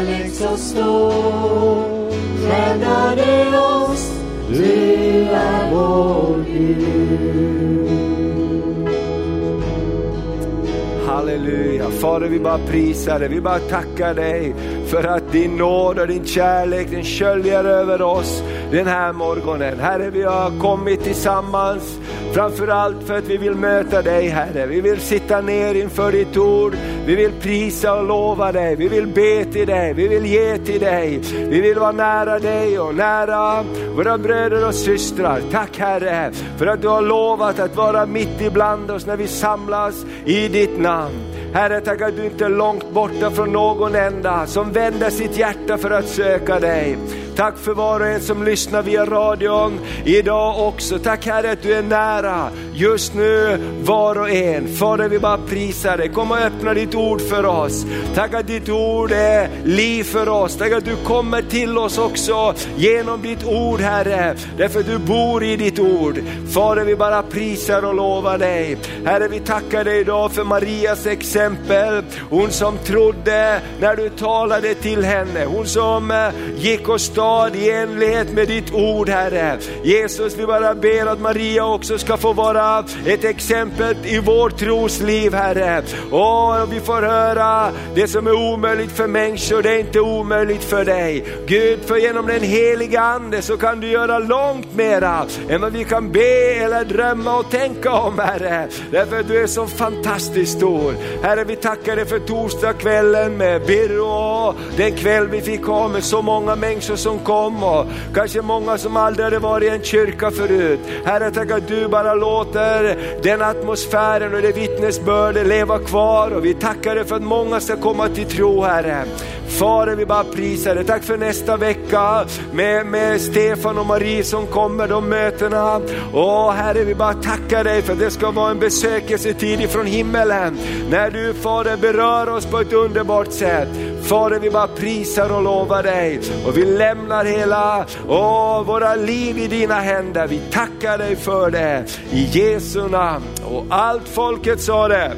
kärlek så stor räddade oss, du är vår Gud. Halleluja. Fader vi bara prisar dig, vi bara tackar dig för att din nåd och din kärlek den sköljer över oss den här morgonen. Herre vi har kommit tillsammans framförallt för att vi vill möta dig Herre. Vi vill sitta ner inför ditt ord, vi vill prisa och lova dig, vi vill be till dig, vi vill ge till dig. Vi vill vara nära dig och nära våra bröder och systrar. Tack Herre för att du har lovat att vara mitt ibland oss när vi samlas i ditt namn. Herre, tack att du inte är långt borta från någon enda som vänder sitt hjärta för att söka dig. Tack för var och en som lyssnar via radion idag också. Tack Herre att du är nära just nu var och en. Fader vi bara prisar dig. Kom och öppna ditt ord för oss. Tack att ditt ord är liv för oss. Tack att du kommer till oss också genom ditt ord Herre. Därför du bor i ditt ord. Fader vi bara prisar och lovar dig. Herre vi tackar dig idag för Marias exempel. Hon som trodde när du talade till henne. Hon som eh, gick och stad i enlighet med ditt ord Herre. Jesus vi bara ber att Maria också ska få vara ett exempel i vårt trosliv Herre. Och vi får höra det som är omöjligt för människor, det är inte omöjligt för dig. Gud, för genom den heliga Ande så kan du göra långt mera än vad vi kan be eller drömma och tänka om Herre. Därför att du är så fantastiskt stor. Herre vi tackar dig för torsdagskvällen med Birro, den kväll vi fick ha med så många människor som som kom och kanske många som aldrig hade varit i en kyrka förut. Herre tack att du bara låter den atmosfären och det vittnesbördet leva kvar och vi tackar dig för att många ska komma till tro Herre. Fader vi bara prisar dig, tack för nästa vecka med, med Stefan och Marie som kommer, de mötena. Åh Herre vi bara tackar dig för att det ska vara en besökelsetid ifrån himmelen. När du Fader berör oss på ett underbart sätt. Fader vi bara prisar och lovar dig och vi lämnar hela åh, våra liv i dina händer. Vi tackar dig för det i Jesu namn. Och allt folket sa det.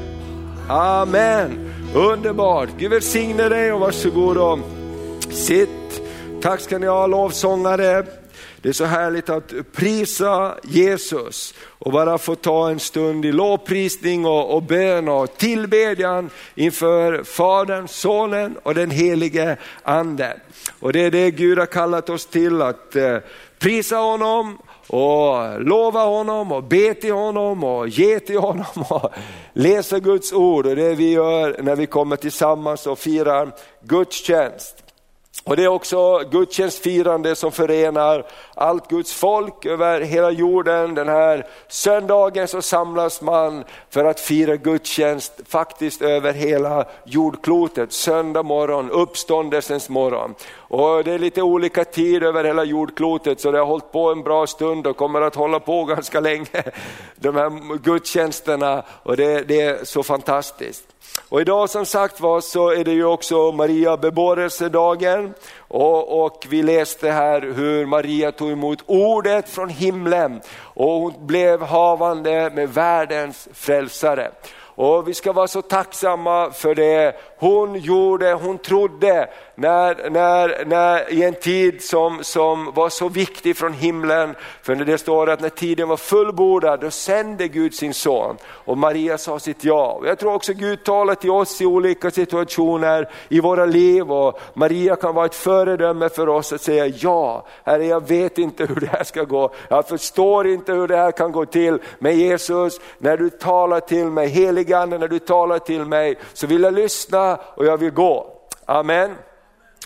Amen. Underbart. Gud välsigne dig och varsågod och sitt. Tack ska ni ha lovsångare. Det är så härligt att prisa Jesus och bara få ta en stund i lovprisning och, och bön och tillbedjan inför Fadern, Sonen och den helige Anden. Och det är det Gud har kallat oss till, att eh, prisa honom och lova honom och be till honom och ge till honom och läsa Guds ord. Och det är det vi gör när vi kommer tillsammans och firar gudstjänst. Och det är också gudstjänstfirande som förenar allt Guds folk över hela jorden. Den här söndagen så samlas man för att fira gudstjänst faktiskt över hela jordklotet. Söndag morgon, uppståndelsens morgon. Och det är lite olika tid över hela jordklotet så det har hållit på en bra stund och kommer att hålla på ganska länge. De här gudstjänsterna och det, det är så fantastiskt. Och idag som sagt var så är det ju också Maria bebådelsedagen och, och vi läste här hur Maria tog emot ordet från himlen. Och hon blev havande med världens frälsare. Och vi ska vara så tacksamma för det. Hon gjorde, hon trodde när, när, när, i en tid som, som var så viktig från himlen. För det står att när tiden var fullbordad då sände Gud sin son och Maria sa sitt ja. Och jag tror också Gud talar till oss i olika situationer i våra liv och Maria kan vara ett föredöme för oss att säga ja, Herre jag vet inte hur det här ska gå, jag förstår inte hur det här kan gå till. Men Jesus, när du talar till mig, heligande när du talar till mig så vill jag lyssna och jag vill gå. Amen.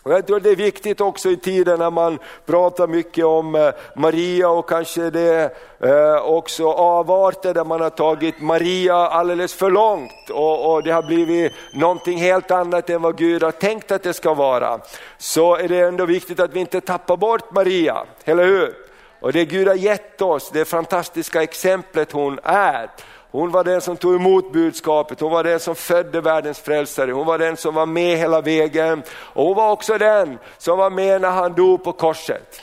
Och jag tror det är viktigt också i tiden när man pratar mycket om eh, Maria och kanske det eh, också avarter där man har tagit Maria alldeles för långt och, och det har blivit någonting helt annat än vad Gud har tänkt att det ska vara. Så är det ändå viktigt att vi inte tappar bort Maria, eller hur? Och det Gud har gett oss, det fantastiska exemplet hon är. Hon var den som tog emot budskapet, hon var den som födde världens frälsare, hon var den som var med hela vägen. Och hon var också den som var med när han dog på korset.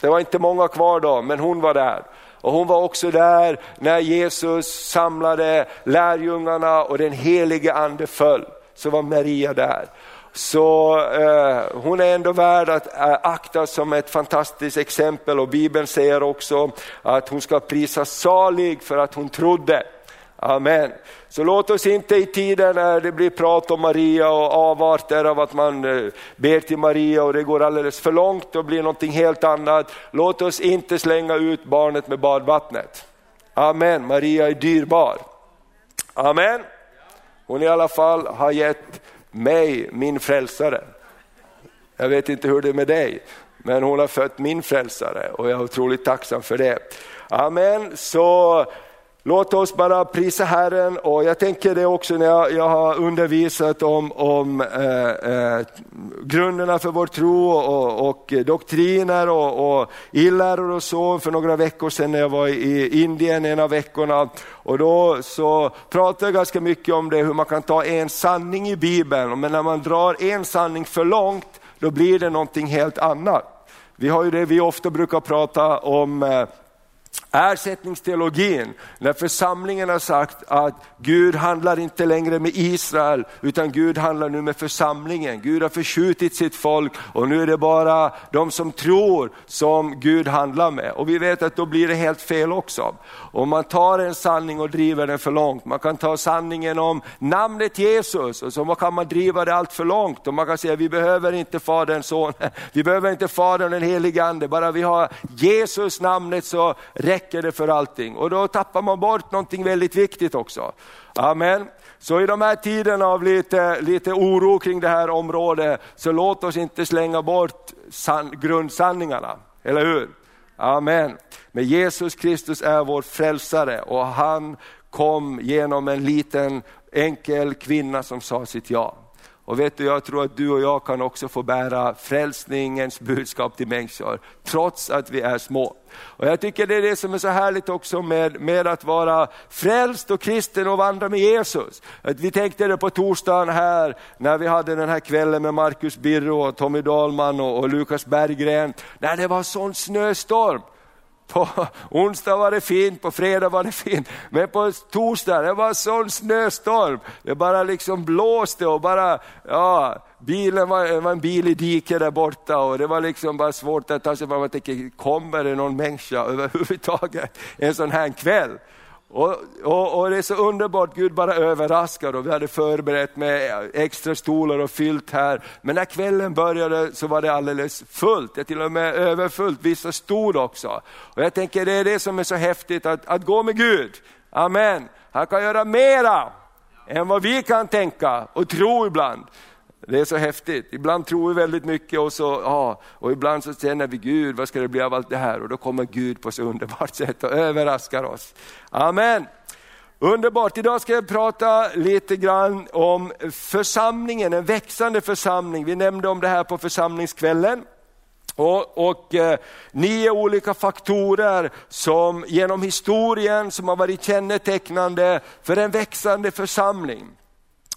Det var inte många kvar då, men hon var där. Och hon var också där när Jesus samlade lärjungarna och den helige ande föll. Så var Maria där så eh, hon är ändå värd att eh, aktas som ett fantastiskt exempel och Bibeln säger också att hon ska prisas salig för att hon trodde. Amen. Så låt oss inte i tiden när det blir prat om Maria och avarter av att man eh, ber till Maria och det går alldeles för långt och blir någonting helt annat. Låt oss inte slänga ut barnet med badvattnet. Amen, Maria är dyrbar. Amen. Hon i alla fall har gett mig min frälsare. Jag vet inte hur det är med dig, men hon har fött min frälsare och jag är otroligt tacksam för det. Amen. Så Låt oss bara prisa Herren och jag tänker det också när jag, jag har undervisat om, om eh, eh, grunderna för vår tro och, och doktriner och, och illäror och så för några veckor sedan när jag var i Indien en av veckorna. Och då så pratade jag ganska mycket om det hur man kan ta en sanning i Bibeln men när man drar en sanning för långt då blir det någonting helt annat. Vi har ju det vi ofta brukar prata om eh, Ersättningsteologin, när församlingen har sagt att Gud handlar inte längre med Israel, utan Gud handlar nu med församlingen. Gud har förskjutit sitt folk och nu är det bara de som tror som Gud handlar med. Och vi vet att då blir det helt fel också. Om man tar en sanning och driver den för långt, man kan ta sanningen om namnet Jesus och så kan man driva det allt för långt. Och man kan säga vi behöver inte Fadern, Sonen, vi behöver inte Fadern den helige Ande, bara vi har Jesus namnet så räcker Räcker det för allting. Och då tappar man bort någonting väldigt viktigt också. Amen. Så i de här tiderna av lite, lite oro kring det här området, så låt oss inte slänga bort san, grundsanningarna, eller hur? Amen. Men Jesus Kristus är vår frälsare och han kom genom en liten enkel kvinna som sa sitt ja. Och vet du, jag tror att du och jag kan också få bära frälsningens budskap till människor, trots att vi är små. Och Jag tycker det är det som är så härligt också med, med att vara frälst och kristen och vandra med Jesus. Att vi tänkte det på torsdagen här, när vi hade den här kvällen med Marcus Birro, och Tommy Dahlman och, och Lukas Berggren, när det var sån snöstorm. På onsdag var det fint, på fredag var det fint, men på torsdag det var sån snöstorm. Det bara liksom blåste och bara, ja, bilen var, det var en bil i diket där borta och det var liksom bara svårt att ta sig fram. Man tänker, kommer det någon människa överhuvudtaget en sån här kväll? Och, och, och, det är så underbart, Gud bara överraskar och vi hade förberett med extra stolar och fyllt här. Men när kvällen började så var det alldeles fullt, det till och med överfullt, vissa stod också. Och jag tänker det är det som är så häftigt, att, att gå med Gud. Amen. Han kan göra mera än vad vi kan tänka och tro ibland. Det är så häftigt. Ibland tror vi väldigt mycket och, så, ja, och ibland så känner vi Gud, vad ska det bli av allt det här? Och då kommer Gud på så underbart sätt och överraskar oss. Amen. Underbart, idag ska jag prata lite grann om församlingen, en växande församling. Vi nämnde om det här på församlingskvällen. Och, och eh, nio olika faktorer som genom historien som har varit kännetecknande för en växande församling.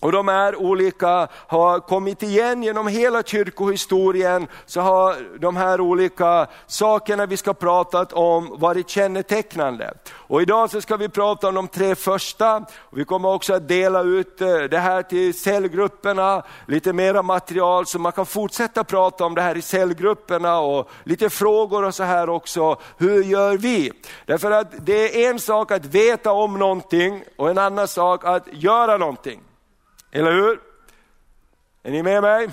Och de här olika har kommit igen genom hela kyrkohistorien, så har de här olika sakerna vi ska prata om varit kännetecknande. Och idag så ska vi prata om de tre första, vi kommer också att dela ut eh, det här till cellgrupperna, lite mera material så man kan fortsätta prata om det här i cellgrupperna och lite frågor och så här också. Hur gör vi? Därför att det är en sak att veta om någonting och en annan sak att göra någonting. Eller hur? Är ni med mig?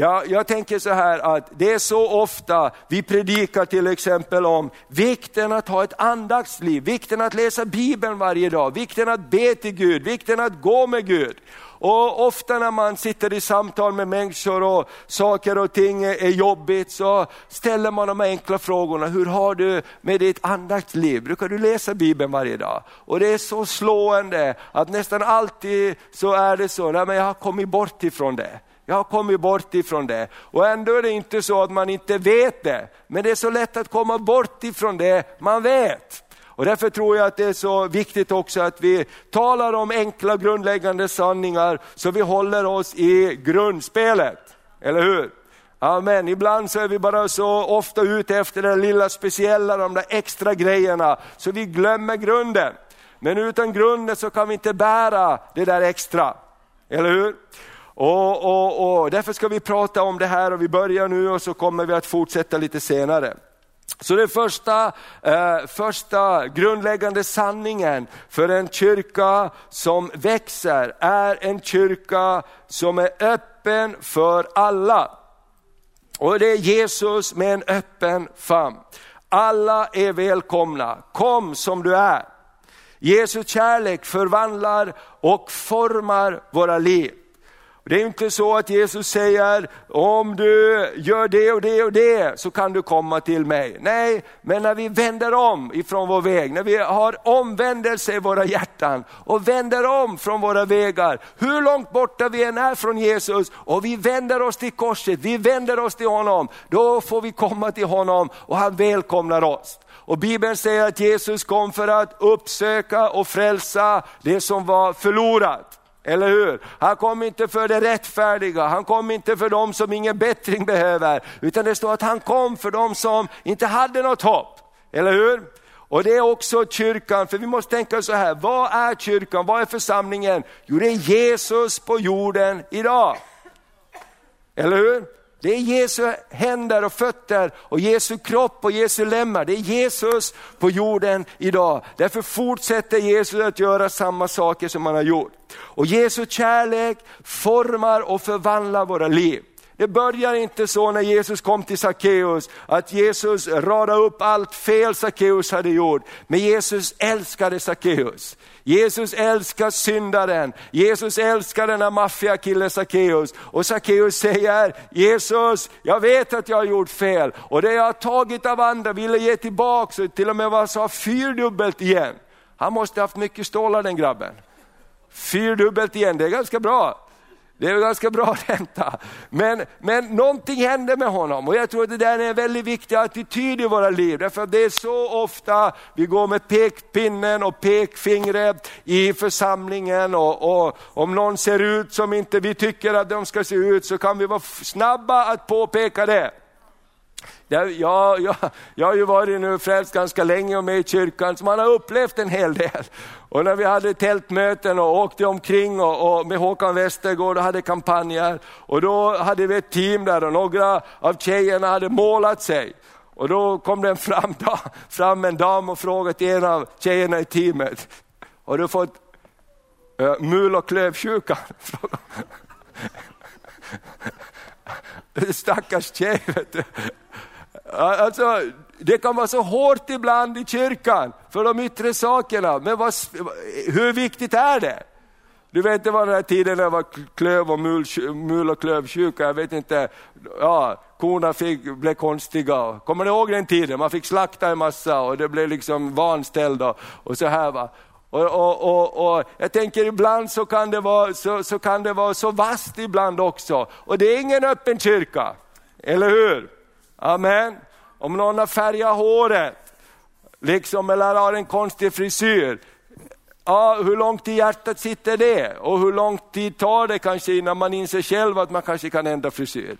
Ja, jag tänker så här att det är så ofta vi predikar till exempel om vikten att ha ett andaktsliv, vikten att läsa Bibeln varje dag, vikten att be till Gud, vikten att gå med Gud. Och ofta när man sitter i samtal med människor och saker och ting är jobbigt så ställer man de enkla frågorna. Hur har du med ditt andaktsliv? Brukar du läsa Bibeln varje dag? Och det är så slående att nästan alltid så är det så, nej men jag har kommit bort ifrån det. Jag har kommit bort ifrån det. Och ändå är det inte så att man inte vet det, men det är så lätt att komma bort ifrån det man vet. Och därför tror jag att det är så viktigt också att vi talar om enkla grundläggande sanningar så vi håller oss i grundspelet. Eller hur? Amen. Ibland så är vi bara så ofta ute efter det lilla speciella, de där extra grejerna, så vi glömmer grunden. Men utan grunden så kan vi inte bära det där extra. Eller hur? Och, och, och Därför ska vi prata om det här och vi börjar nu och så kommer vi att fortsätta lite senare. Så den första, eh, första grundläggande sanningen för en kyrka som växer är en kyrka som är öppen för alla. Och det är Jesus med en öppen famn. Alla är välkomna, kom som du är. Jesu kärlek förvandlar och formar våra liv. Det är inte så att Jesus säger, om du gör det och det och det så kan du komma till mig. Nej, men när vi vänder om ifrån vår väg, när vi har omvändelse i våra hjärtan och vänder om från våra vägar, hur långt borta vi än är från Jesus och vi vänder oss till korset, vi vänder oss till honom, då får vi komma till honom och han välkomnar oss. Och Bibeln säger att Jesus kom för att uppsöka och frälsa det som var förlorat. Eller hur? Han kom inte för det rättfärdiga, han kom inte för dem som ingen bättring behöver, utan det står att han kom för dem som inte hade något hopp. Eller hur? Och det är också kyrkan, för vi måste tänka så här, vad är kyrkan, vad är församlingen? Jo det är Jesus på jorden idag. Eller hur? Det är Jesu händer och fötter och Jesu kropp och Jesu lemmar. Det är Jesus på jorden idag. Därför fortsätter Jesus att göra samma saker som han har gjort. Och Jesu kärlek formar och förvandlar våra liv. Det börjar inte så när Jesus kom till Sackeus, att Jesus radade upp allt fel Sackeus hade gjort. Men Jesus älskade Sackeus. Jesus älskar syndaren, Jesus älskar den här maffiakillen Sackeus. Och Sackeus säger, Jesus, jag vet att jag har gjort fel och det jag har tagit av andra vill jag ge tillbaka, och till och med vad sa fyrdubbelt igen. Han måste ha haft mycket stålar den grabben. Fyrdubbelt igen, det är ganska bra. Det är ganska bra ränta. Men, men någonting hände med honom och jag tror att det där är en väldigt viktig attityd i våra liv. Därför att det är så ofta vi går med pekpinnen och pekfingret i församlingen och, och om någon ser ut som inte vi tycker att de ska se ut så kan vi vara snabba att påpeka det. Jag, jag, jag har ju varit nu frälst ganska länge och med i kyrkan, så man har upplevt en hel del. Och när vi hade tältmöten och åkte omkring och, och med Håkan Westergård och hade kampanjer, och då hade vi ett team där och några av tjejerna hade målat sig. Och då kom det fram, fram en dam och frågade till en av tjejerna i teamet, har du fått uh, mul och klövsjukan? Stackars tjej, vet du. Alltså, det kan vara så hårt ibland i kyrkan för de yttre sakerna, men vad, hur viktigt är det? Du vet det var den här tiden när det var klöv och mul, mul och klövsjuka, jag vet inte, ja, korna fick, blev konstiga. Kommer ni ihåg den tiden? Man fick slakta en massa och det blev liksom vanställda och så här. Va? Och, och, och, och, Jag tänker ibland så kan, det vara, så, så kan det vara så vast ibland också. Och det är ingen öppen kyrka, eller hur? Amen. Om någon har färgat håret, liksom, eller har en konstig frisyr, ja, hur långt i hjärtat sitter det? Och hur lång tid tar det kanske innan man inser själv att man kanske kan ändra frisyr?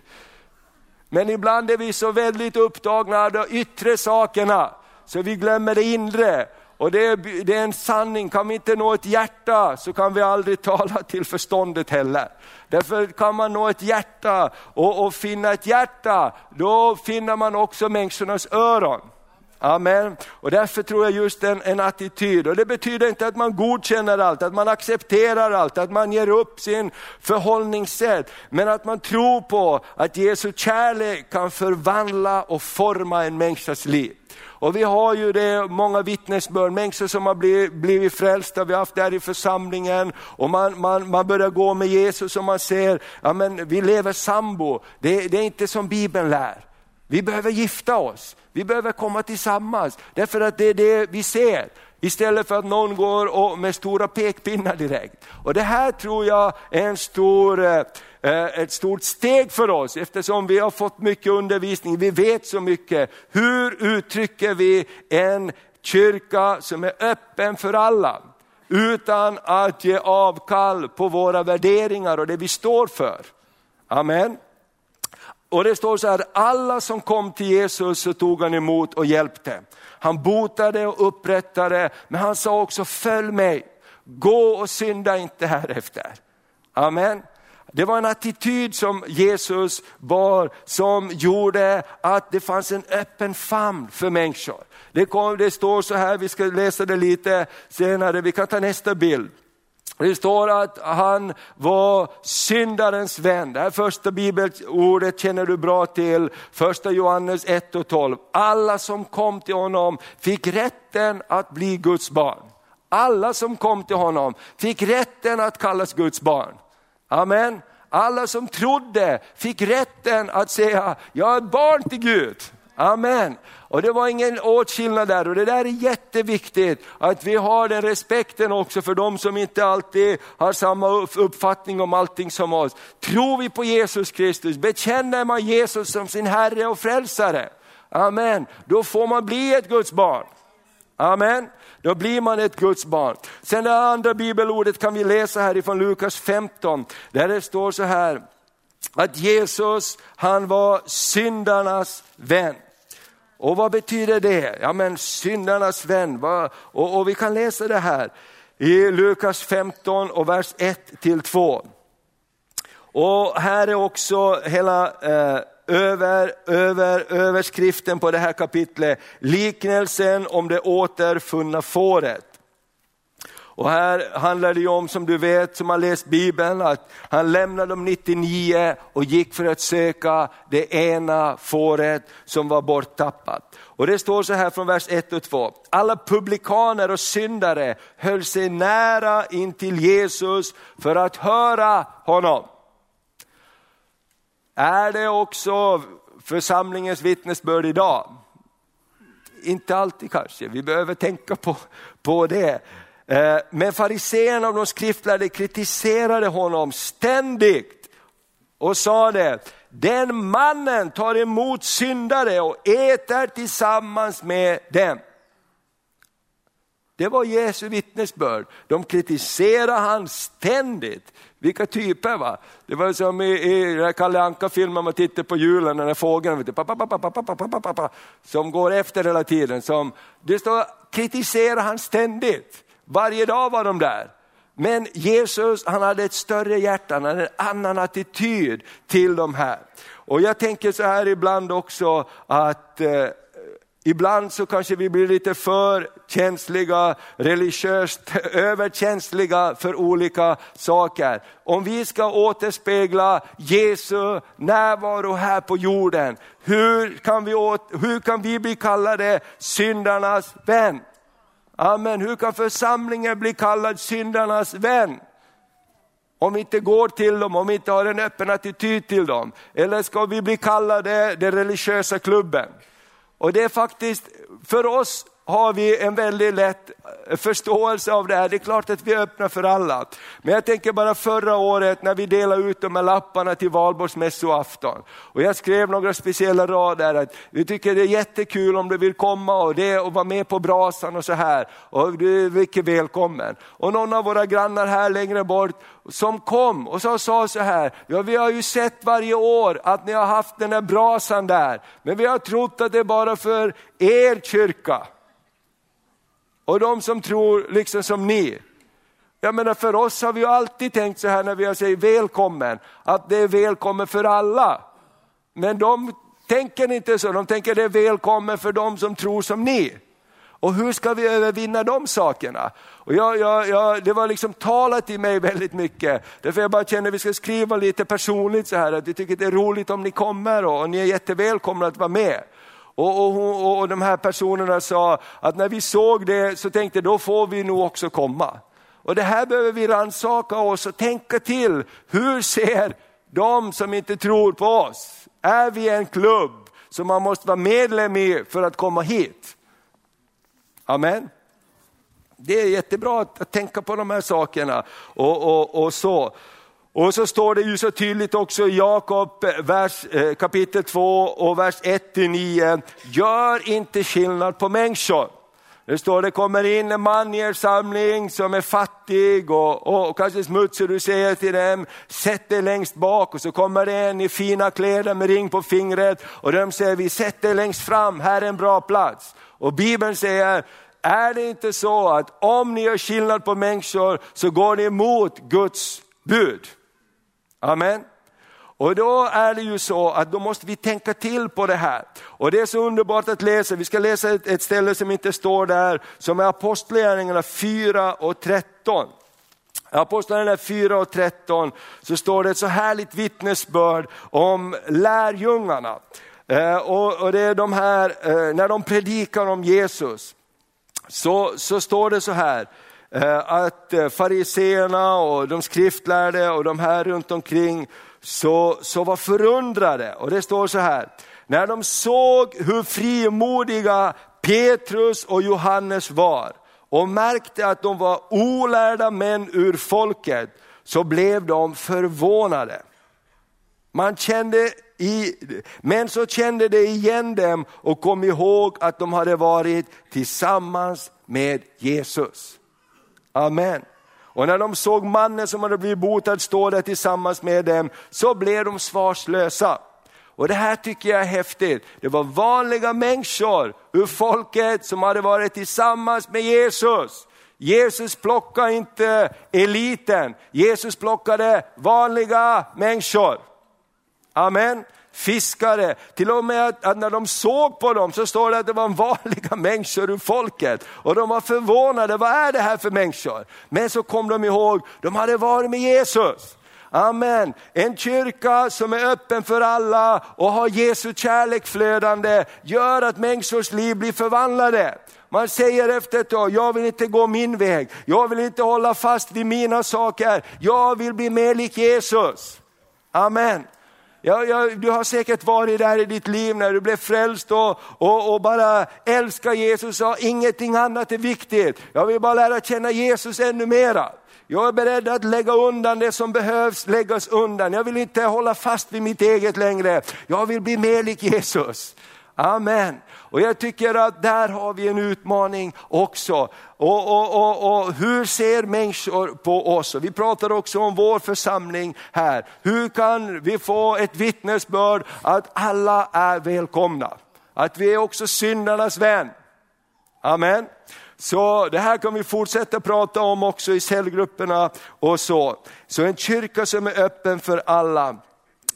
Men ibland är vi så väldigt upptagna av de yttre sakerna, så vi glömmer det inre. Och det är, det är en sanning, kan vi inte nå ett hjärta så kan vi aldrig tala till förståndet heller. Därför kan man nå ett hjärta och, och finna ett hjärta, då finner man också människornas öron. Amen. Och därför tror jag just en, en attityd, och det betyder inte att man godkänner allt, att man accepterar allt, att man ger upp sin förhållningssätt, men att man tror på att Jesu kärlek kan förvandla och forma en människas liv. Och vi har ju det, många vittnesbörd, människor som har blivit, blivit frälsta, vi har haft det här i församlingen och man, man, man börjar gå med Jesus och man ser, ja men vi lever sambo, det, det är inte som Bibeln lär. Vi behöver gifta oss, vi behöver komma tillsammans, därför att det är det vi ser. Istället för att någon går och med stora pekpinnar direkt. Och det här tror jag är en stor, eh, Eh, ett stort steg för oss eftersom vi har fått mycket undervisning, vi vet så mycket. Hur uttrycker vi en kyrka som är öppen för alla? Utan att ge avkall på våra värderingar och det vi står för. Amen. Och det står så här, alla som kom till Jesus så tog han emot och hjälpte. Han botade och upprättade, men han sa också följ mig, gå och synda inte härefter. Amen. Det var en attityd som Jesus bar som gjorde att det fanns en öppen famn för människor. Det, kom, det står så här, vi ska läsa det lite senare, vi kan ta nästa bild. Det står att han var syndarens vän. Det här första bibelordet känner du bra till, första Johannes 1 och 12. Alla som kom till honom fick rätten att bli Guds barn. Alla som kom till honom fick rätten att kallas Guds barn. Amen. Alla som trodde fick rätten att säga, jag är barn till Gud. Amen. Och det var ingen åtskillnad där och det där är jätteviktigt att vi har den respekten också för de som inte alltid har samma uppfattning om allting som oss. Tror vi på Jesus Kristus, bekänner man Jesus som sin Herre och Frälsare, Amen, då får man bli ett Guds barn. Amen. Då blir man ett Guds barn. Sen det andra bibelordet kan vi läsa här ifrån Lukas 15, där det står så här, att Jesus han var syndarnas vän. Och vad betyder det? Ja men syndarnas vän. Och, och vi kan läsa det här i Lukas 15 och vers 1 till 2. Och här är också hela eh, över, över överskriften på det här kapitlet, liknelsen om det återfunna fåret. Och här handlar det om, som du vet, som har läst Bibeln, att han lämnade de 99 och gick för att söka det ena fåret som var borttappat. Och det står så här från vers 1 och 2. Alla publikaner och syndare höll sig nära in till Jesus för att höra honom. Är det också församlingens vittnesbörd idag? Inte alltid kanske, vi behöver tänka på, på det. Eh, men fariséerna och de skriftlärde kritiserade honom ständigt och sa det, den mannen tar emot syndare och äter tillsammans med dem. Det var Jesu vittnesbörd. De kritiserade han ständigt. Vilka typer va? Det var som i, i Kalle Anka-filmen man tittar på julen, den där fågeln som går efter hela tiden. Som, det står, kritiserar han ständigt. Varje dag var de där. Men Jesus han hade ett större hjärta, han hade en annan attityd till de här. Och jag tänker så här ibland också att eh, Ibland så kanske vi blir lite för känsliga, religiöst överkänsliga för olika saker. Om vi ska återspegla Jesu närvaro här på jorden, hur kan vi, åt, hur kan vi bli kallade syndarnas vän? Amen. Hur kan församlingen bli kallad syndarnas vän? Om vi inte går till dem, om vi inte har en öppen attityd till dem. Eller ska vi bli kallade den religiösa klubben? Och det är faktiskt, för oss har vi en väldigt lätt eh, förståelse av det här. Det är klart att vi är öppna för alla. Men jag tänker bara förra året när vi delade ut de här lapparna till valborgsmässoafton. Och jag skrev några speciella rader att vi tycker det är jättekul om du vill komma och, det, och vara med på brasan och så här. Och du är mycket välkommen. Och någon av våra grannar här längre bort som kom och så sa så här, ja vi har ju sett varje år att ni har haft den här brasan där, men vi har trott att det är bara för er kyrka. Och de som tror liksom som ni. Jag menar för oss har vi alltid tänkt så här när vi har sagt välkommen, att det är välkommen för alla. Men de tänker inte så, de tänker det är välkommen för de som tror som ni. Och hur ska vi övervinna de sakerna? Och jag, jag, jag, det var liksom talat i mig väldigt mycket. Därför jag bara känner att vi ska skriva lite personligt så här, att vi tycker det är roligt om ni kommer och, och ni är jättevälkomna att vara med. Och, och, och de här personerna sa att när vi såg det så tänkte då får vi nog också komma. Och det här behöver vi rannsaka oss och tänka till. Hur ser de som inte tror på oss? Är vi en klubb som man måste vara medlem i för att komma hit? Amen. Det är jättebra att tänka på de här sakerna och, och, och så. Och så står det ju så tydligt också i Jakob eh, vers, eh, kapitel 2 och vers 1-9, gör inte skillnad på människor. Det står det kommer in en man i er samling som är fattig och, och, och kanske smutsig, du säger till dem, sätt dig längst bak och så kommer det en i fina kläder med ring på fingret och de säger, vi sätter längst fram, här är en bra plats. Och Bibeln säger, är det inte så att om ni gör skillnad på människor så går ni emot Guds bud? Amen. Och då är det ju så att då måste vi tänka till på det här. Och det är så underbart att läsa, vi ska läsa ett, ett ställe som inte står där, som är Apostlagärningarna 4 och 13. I Apostlagärningarna 4 och 13 så står det ett så härligt vittnesbörd om lärjungarna. Eh, och, och, det är de här, eh, när de predikar om Jesus, så, så står det så här, eh, Eh, att eh, fariseerna och de skriftlärde och de här runt omkring så, så var förundrade. Och det står så här, när de såg hur frimodiga Petrus och Johannes var och märkte att de var olärda män ur folket, så blev de förvånade. Man kände i, men så kände de igen dem och kom ihåg att de hade varit tillsammans med Jesus. Amen. Och när de såg mannen som hade blivit botad stå där tillsammans med dem, så blev de svarslösa. Och det här tycker jag är häftigt. Det var vanliga människor ur folket som hade varit tillsammans med Jesus. Jesus plockade inte eliten, Jesus plockade vanliga människor. Amen fiskare. Till och med att, att, när de såg på dem så står det att det var vanliga människor ur folket. Och de var förvånade, vad är det här för människor? Men så kom de ihåg, de hade varit med Jesus. Amen. En kyrka som är öppen för alla och har Jesu kärlek flödande gör att människors liv blir förvandlade. Man säger efter ett tag, jag vill inte gå min väg, jag vill inte hålla fast vid mina saker, jag vill bli mer lik Jesus. Amen. Ja, ja, du har säkert varit där i ditt liv när du blev frälst och, och, och bara älskar Jesus och ingenting annat är viktigt. Jag vill bara lära känna Jesus ännu mera. Jag är beredd att lägga undan det som behövs läggas undan. Jag vill inte hålla fast vid mitt eget längre. Jag vill bli mer lik Jesus. Amen. Och jag tycker att där har vi en utmaning också. Och, och, och, och, hur ser människor på oss? Och vi pratar också om vår församling här. Hur kan vi få ett vittnesbörd att alla är välkomna? Att vi är också syndarnas vän. Amen. Så det här kan vi fortsätta prata om också i cellgrupperna och så. Så en kyrka som är öppen för alla,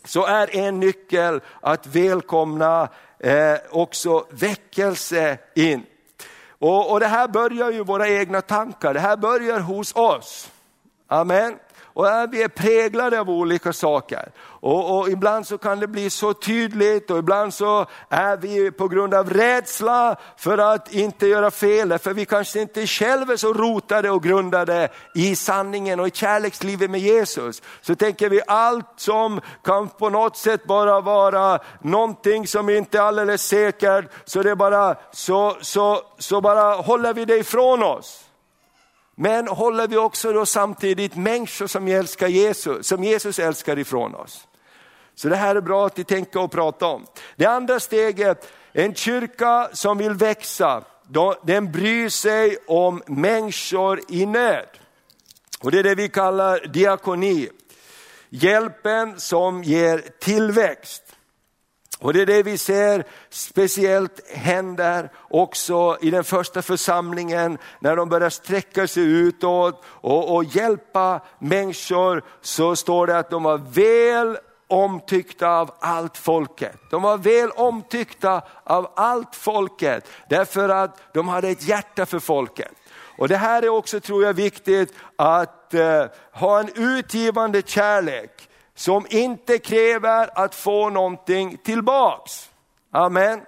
så är en nyckel att välkomna eh, också väckelse in. Och, och det här börjar ju våra egna tankar, det här börjar hos oss. Amen. Och eh, vi är präglade av olika saker. Och, och, ibland så kan det bli så tydligt och ibland så är vi på grund av rädsla för att inte göra fel, för vi kanske inte själva är så rotade och grundade i sanningen och i kärlekslivet med Jesus. Så tänker vi allt som kan på något sätt bara vara någonting som inte är alldeles säkert, så, det bara, så, så, så bara håller vi det ifrån oss. Men håller vi också då samtidigt människor som, älskar Jesus, som Jesus älskar ifrån oss? Så det här är bra att tänka tänker och prata om. Det andra steget, en kyrka som vill växa, den bryr sig om människor i nöd. Och det är det vi kallar diakoni. Hjälpen som ger tillväxt. Och det är det vi ser speciellt händer också i den första församlingen när de börjar sträcka sig utåt och, och hjälpa människor så står det att de var väl omtyckta av allt folket. De var väl omtyckta av allt folket därför att de hade ett hjärta för folket. Och Det här är också tror jag viktigt att eh, ha en utgivande kärlek som inte kräver att få någonting tillbaks. Amen.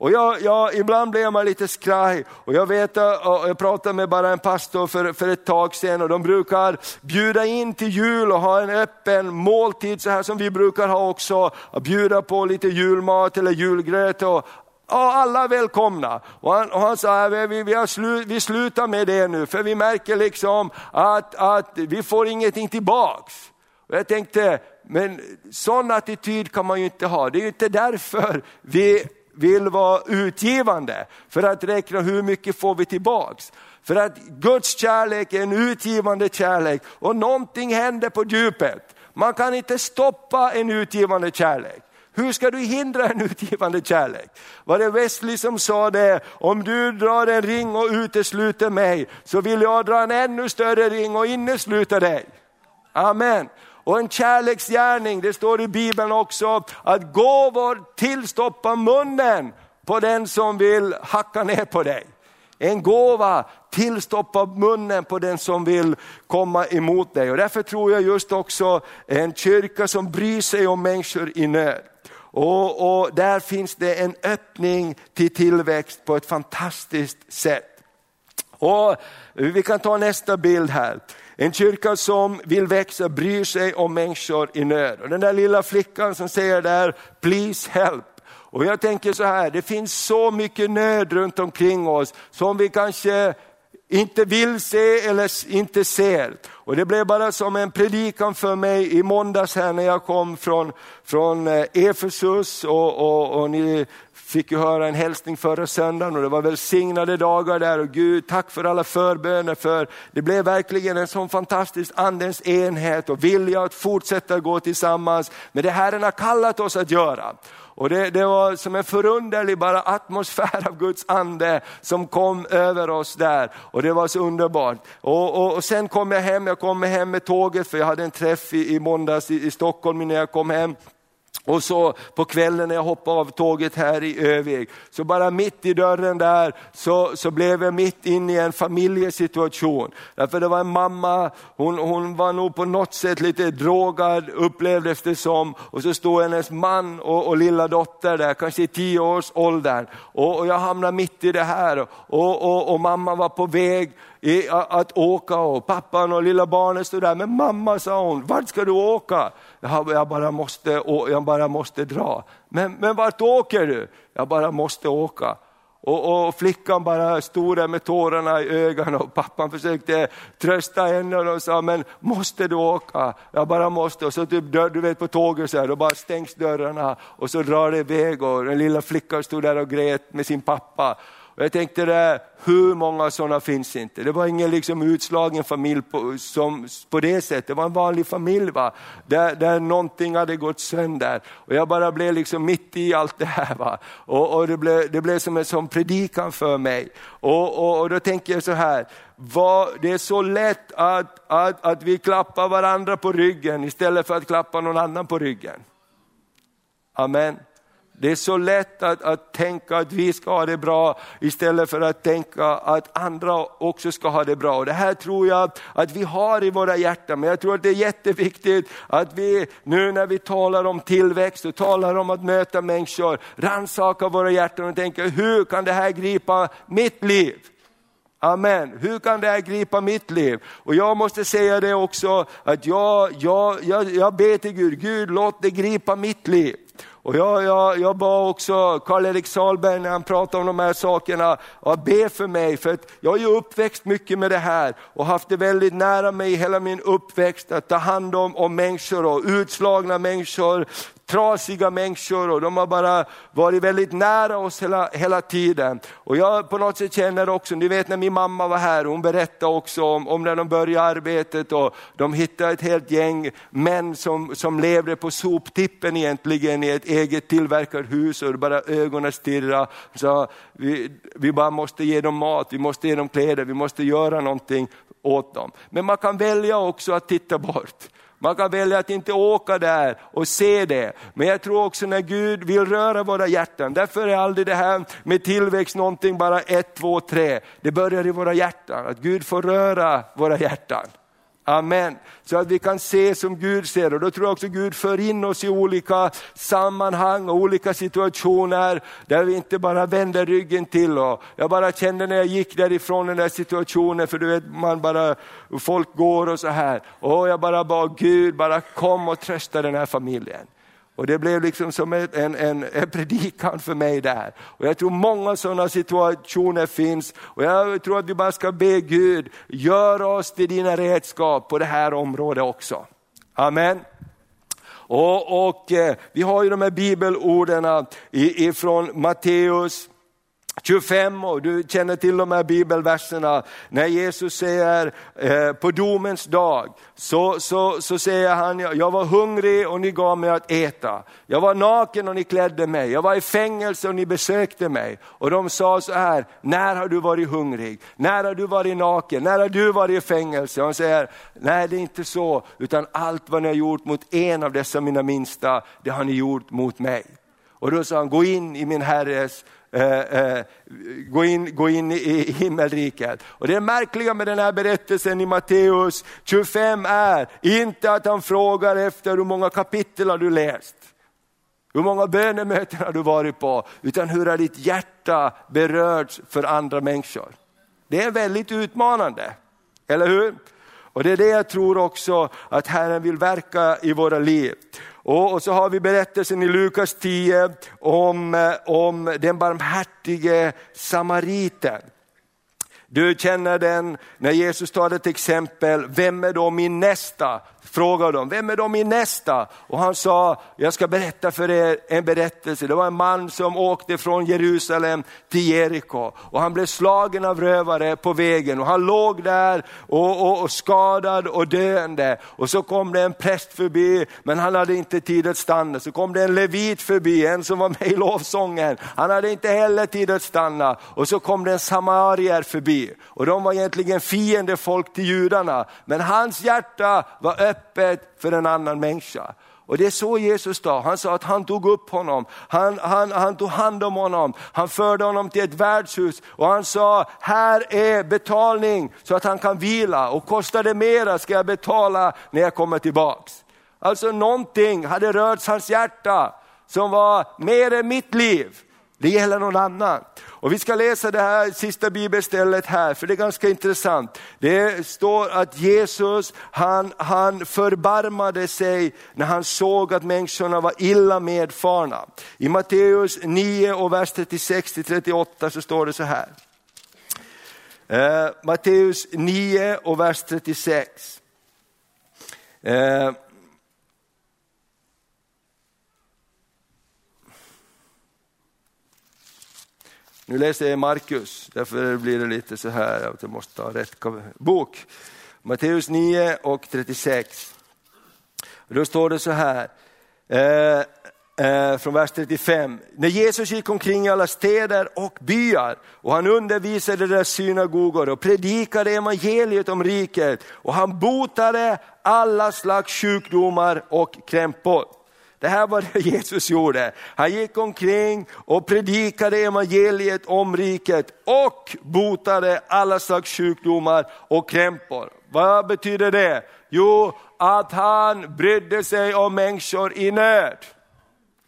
Och jag, jag, ibland blir man lite skraj och jag vet, eh, jag pratade med bara en pastor för, för ett tag sedan och de brukar bjuda in till jul och ha en öppen måltid så här som vi brukar ha också. Och bjuda på lite julmat eller julgröt och Ja, alla är välkomna. Och han, och han sa, äh, vi, vi, slu, vi slutar med det nu, för vi märker liksom att, att vi får ingenting tillbaks. Och jag tänkte, men sån attityd kan man ju inte ha. Det är ju inte därför vi vill vara utgivande, för att räkna hur mycket får vi tillbaks. För att Guds kärlek är en utgivande kärlek och någonting händer på djupet. Man kan inte stoppa en utgivande kärlek. Hur ska du hindra en utgivande kärlek? Var det Wesley som sa det, om du drar en ring och utesluter mig, så vill jag dra en ännu större ring och innesluta dig. Amen. Och en kärleksgärning, det står i Bibeln också, att gåvor tillstoppar munnen på den som vill hacka ner på dig. En gåva tillstoppar munnen på den som vill komma emot dig. Och därför tror jag just också en kyrka som bryr sig om människor i nöd. Och, och där finns det en öppning till tillväxt på ett fantastiskt sätt. Och vi kan ta nästa bild här. En kyrka som vill växa bryr sig om människor i nöd. Och den där lilla flickan som säger där, please help. Och jag tänker så här, det finns så mycket nöd runt omkring oss som vi kanske inte vill se eller inte ser. Och det blev bara som en predikan för mig i måndags här när jag kom från, från eh, Efesus och, och, och ni fick ju höra en hälsning förra söndagen och det var välsignade dagar där och Gud, tack för alla förböner för det blev verkligen en sån fantastisk andens enhet och vilja att fortsätta gå tillsammans med det Herren har kallat oss att göra. Och det, det, var som en förunderlig bara atmosfär av Guds ande som kom över oss där. Och det var så underbart. Och, och, och sen kom jag hem, jag kom hem med tåget för jag hade en träff i, i måndags i, i Stockholm innan jag kom hem. Och så på kvällen när jag hoppade av tåget här i Övik, så bara mitt i dörren där så, så blev jag mitt inne i en familjesituation. Därför det var en mamma, hon, hon var nog på något sätt lite drogad upplevdes det som. Och så stod hennes man och, och lilla dotter där, kanske i tio års åldern. Och, och jag hamnade mitt i det här och, och, och mamma var på väg i, att åka och pappan och lilla barnet stod där, men mamma sa hon, vart ska du åka? Jag bara måste, jag bara måste dra. Men, men vart åker du? Jag bara måste åka. Och, och, flickan bara stod där med tårarna i ögonen och pappan försökte trösta henne och sa, men måste du åka? Jag bara måste. Och så typ, du vet på tåget så här, då bara stängs dörrarna och så drar det iväg och den lilla flickan stod där och grät med sin pappa. Och jag tänkte det, hur många sådana finns inte? Det var ingen liksom utslagen familj på, som, på det sättet, det var en vanlig familj va? Där, där någonting hade gått sönder. Och jag bara blev liksom mitt i allt det här. Va? Och, och det, blev, det blev som en sån predikan för mig. Och, och, och då tänker jag så här, vad, det är så lätt att, att, att vi klappar varandra på ryggen istället för att klappa någon annan på ryggen. Amen. Det är så lätt att, att tänka att vi ska ha det bra istället för att tänka att andra också ska ha det bra. Och det här tror jag att vi har i våra hjärtan, men jag tror att det är jätteviktigt att vi nu när vi talar om tillväxt och talar om att möta människor, rannsakar våra hjärtan och tänker hur kan det här gripa mitt liv? Amen. Hur kan det här gripa mitt liv? Och jag måste säga det också, att jag, jag, jag, jag ber till Gud, Gud låt det gripa mitt liv. Och jag, jag, jag bad också Karl-Erik Salberg när han pratade om de här sakerna, att be för mig, för att jag är ju uppväxt mycket med det här och haft det väldigt nära mig hela min uppväxt, att ta hand om, om människor och utslagna människor, trasiga människor och de har bara varit väldigt nära oss hela, hela tiden. Och jag på något sätt känner också, ni vet när min mamma var här, hon berättade också om, om när de började arbetet och de hittade ett helt gäng män som, som levde på soptippen egentligen i ett eget tillverkat hus och bara ögonen stirrade. Så vi, vi bara måste ge dem mat, vi måste ge dem kläder, vi måste göra någonting åt dem. Men man kan välja också att titta bort. Man kan välja att inte åka där och se det. Men jag tror också när Gud vill röra våra hjärtan, därför är aldrig det här med tillväxt någonting bara ett, två, tre. Det börjar i våra hjärtan, att Gud får röra våra hjärtan. Amen. Så att vi kan se som Gud ser och då tror jag också Gud för in oss i olika sammanhang och olika situationer där vi inte bara vänder ryggen till. Och jag bara kände när jag gick därifrån den där situationen, för du vet man bara, folk går och så här. Och jag bara bad Gud, bara kom och trösta den här familjen. Och det blev liksom som en, en, en predikan för mig där. Och jag tror många sådana situationer finns. Och jag tror att vi bara ska be Gud, gör oss till dina redskap på det här området också. Amen. Och, och eh, Vi har ju de här bibelorden ifrån Matteus 25 och du känner till de här bibelverserna. När Jesus säger eh, på domens dag så, så, så säger han, jag var hungrig och ni gav mig att äta. Jag var naken och ni klädde mig. Jag var i fängelse och ni besökte mig. Och de sa så här, när har du varit hungrig? När har du varit naken? När har du varit i fängelse? Och han säger, nej det är inte så, utan allt vad ni har gjort mot en av dessa mina minsta, det har ni gjort mot mig. Och då sa han, gå in i min herres Eh, eh, gå, in, gå in i himmelriket. Och det märkliga med den här berättelsen i Matteus 25 är inte att han frågar efter hur många kapitel har du läst. Hur många bönemöten har du varit på? Utan hur har ditt hjärta berörts för andra människor? Det är väldigt utmanande, eller hur? Och det är det jag tror också att Herren vill verka i våra liv. Och, och så har vi berättelsen i Lukas 10 om, eh, om den barmhärtige samariten. Du känner den när Jesus tar ett exempel, vem är då min nästa? Frågade de, vem är de min nästa? Och han sa, jag ska berätta för er en berättelse. Det var en man som åkte från Jerusalem till Jeriko och han blev slagen av rövare på vägen och han låg där och, och, och skadad och döende. Och så kom det en präst förbi, men han hade inte tid att stanna. Så kom det en levit förbi, en som var med i lovsången. Han hade inte heller tid att stanna. Och så kom det en samarier förbi och de var egentligen fiende folk till judarna. Men hans hjärta var öppet öppet för en annan människa. Och det är så Jesus sa, han sa att han tog upp honom, han, han, han tog hand om honom, han förde honom till ett värdshus och han sa, här är betalning så att han kan vila och kostar det mera ska jag betala när jag kommer tillbaks. Alltså någonting hade rört hans hjärta som var mer än mitt liv. Det gäller någon annan. Och vi ska läsa det här sista bibelstället här, för det är ganska intressant. Det står att Jesus, han, han förbarmade sig när han såg att människorna var illa medfarna. I Matteus 9 och vers 36-38 så står det så här. Eh, Matteus 9 och vers 36. Eh, Nu läser jag Markus, därför blir det lite så här att jag måste ha rätt bok. Matteus 9 och 36. Då står det så här, eh, eh, från vers 35. När Jesus gick omkring i alla städer och byar och han undervisade deras synagogor och predikade evangeliet om riket och han botade alla slags sjukdomar och krämpor. Det här var det Jesus gjorde. Han gick omkring och predikade evangeliet om riket och botade alla slags sjukdomar och krämpor. Vad betyder det? Jo, att han brydde sig om människor i nöd.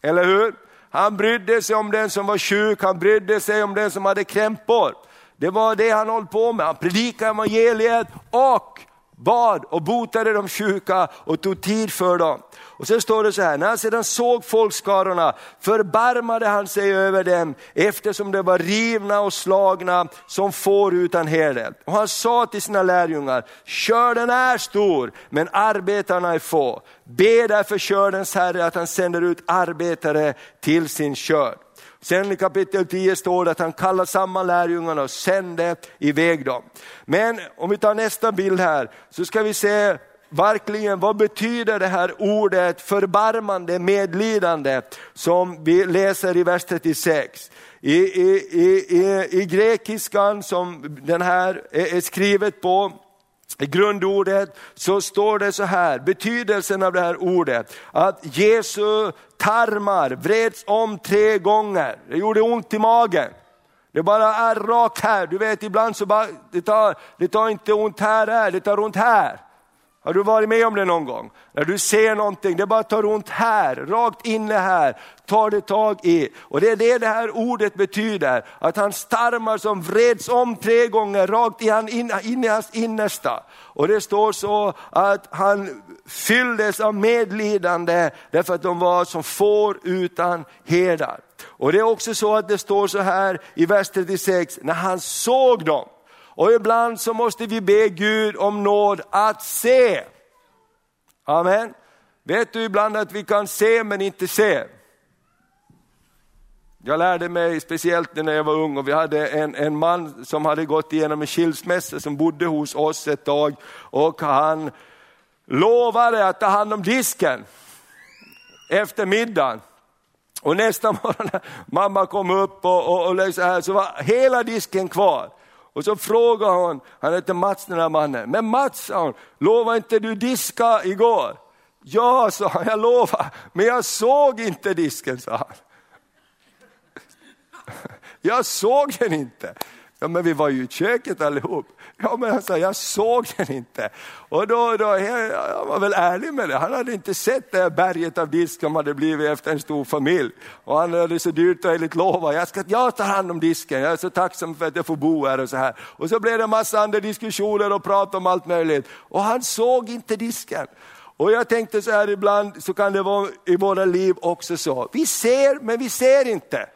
Eller hur? Han brydde sig om den som var sjuk, han brydde sig om den som hade krämpor. Det var det han höll på med. Han predikade evangeliet och bad och botade de sjuka och tog tid för dem. Och sen står det så här, när han sedan såg folkskarorna förbarmade han sig över dem eftersom de var rivna och slagna som får utan herde. Och han sa till sina lärjungar, skörden är stor men arbetarna är få. Be därför skördens Herre att han sänder ut arbetare till sin skörd. Sen i kapitel 10 står det att han kallar samman lärjungarna och sände iväg dem. Men om vi tar nästa bild här så ska vi se verkligen vad betyder det här ordet förbarmande, medlidande som vi läser i vers 36. I, i, i, i, grekiskan som den här är skrivet på, i grundordet så står det så här, betydelsen av det här ordet, att Jesu tarmar vreds om tre gånger. Det gjorde ont i magen. Det bara är rakt här, du vet ibland så bara, det tar, det tar inte ont här, här, det tar ont här. Har du varit med om det någon gång? När du ser någonting, det bara tar ont här, rakt inne här, tar det tag i. Och det är det det här ordet betyder, att hans tarmar som vreds om tre gånger rakt in, in, in i hans innersta. Och det står så att han fylldes av medlidande därför att de var som får utan herdar. Och det är också så att det står så här i vers 36, när han såg dem, och ibland så måste vi be Gud om nåd att se. Amen. Vet du ibland att vi kan se men inte se? Jag lärde mig speciellt när jag var ung och vi hade en, en man som hade gått igenom en skilsmässa som bodde hos oss ett tag och han lovade att ta hand om disken efter middagen. Och nästa morgon när mamma kom upp och, och, och så, här, så var hela disken kvar. Och så frågade hon, han hette Mats den här mannen, men Mats sa hon, lovade inte du diska igår? Ja, sa han, jag lovar, men jag såg inte disken, sa han. Jag såg den inte. Ja, men vi var ju i köket allihop. Ja, men han sa, jag såg den inte. Och då, då jag var väl ärlig med det. Han hade inte sett det här berget av disk som hade blivit efter en stor familj. Och han hade så dyrt och enligt lovat, jag ska jag tar hand om disken, jag är så tacksam för att jag får bo här och så här. Och så blev det en massa andra diskussioner och prat om allt möjligt. Och han såg inte disken. Och jag tänkte så här ibland, så kan det vara i våra liv också så. Vi ser men vi ser inte.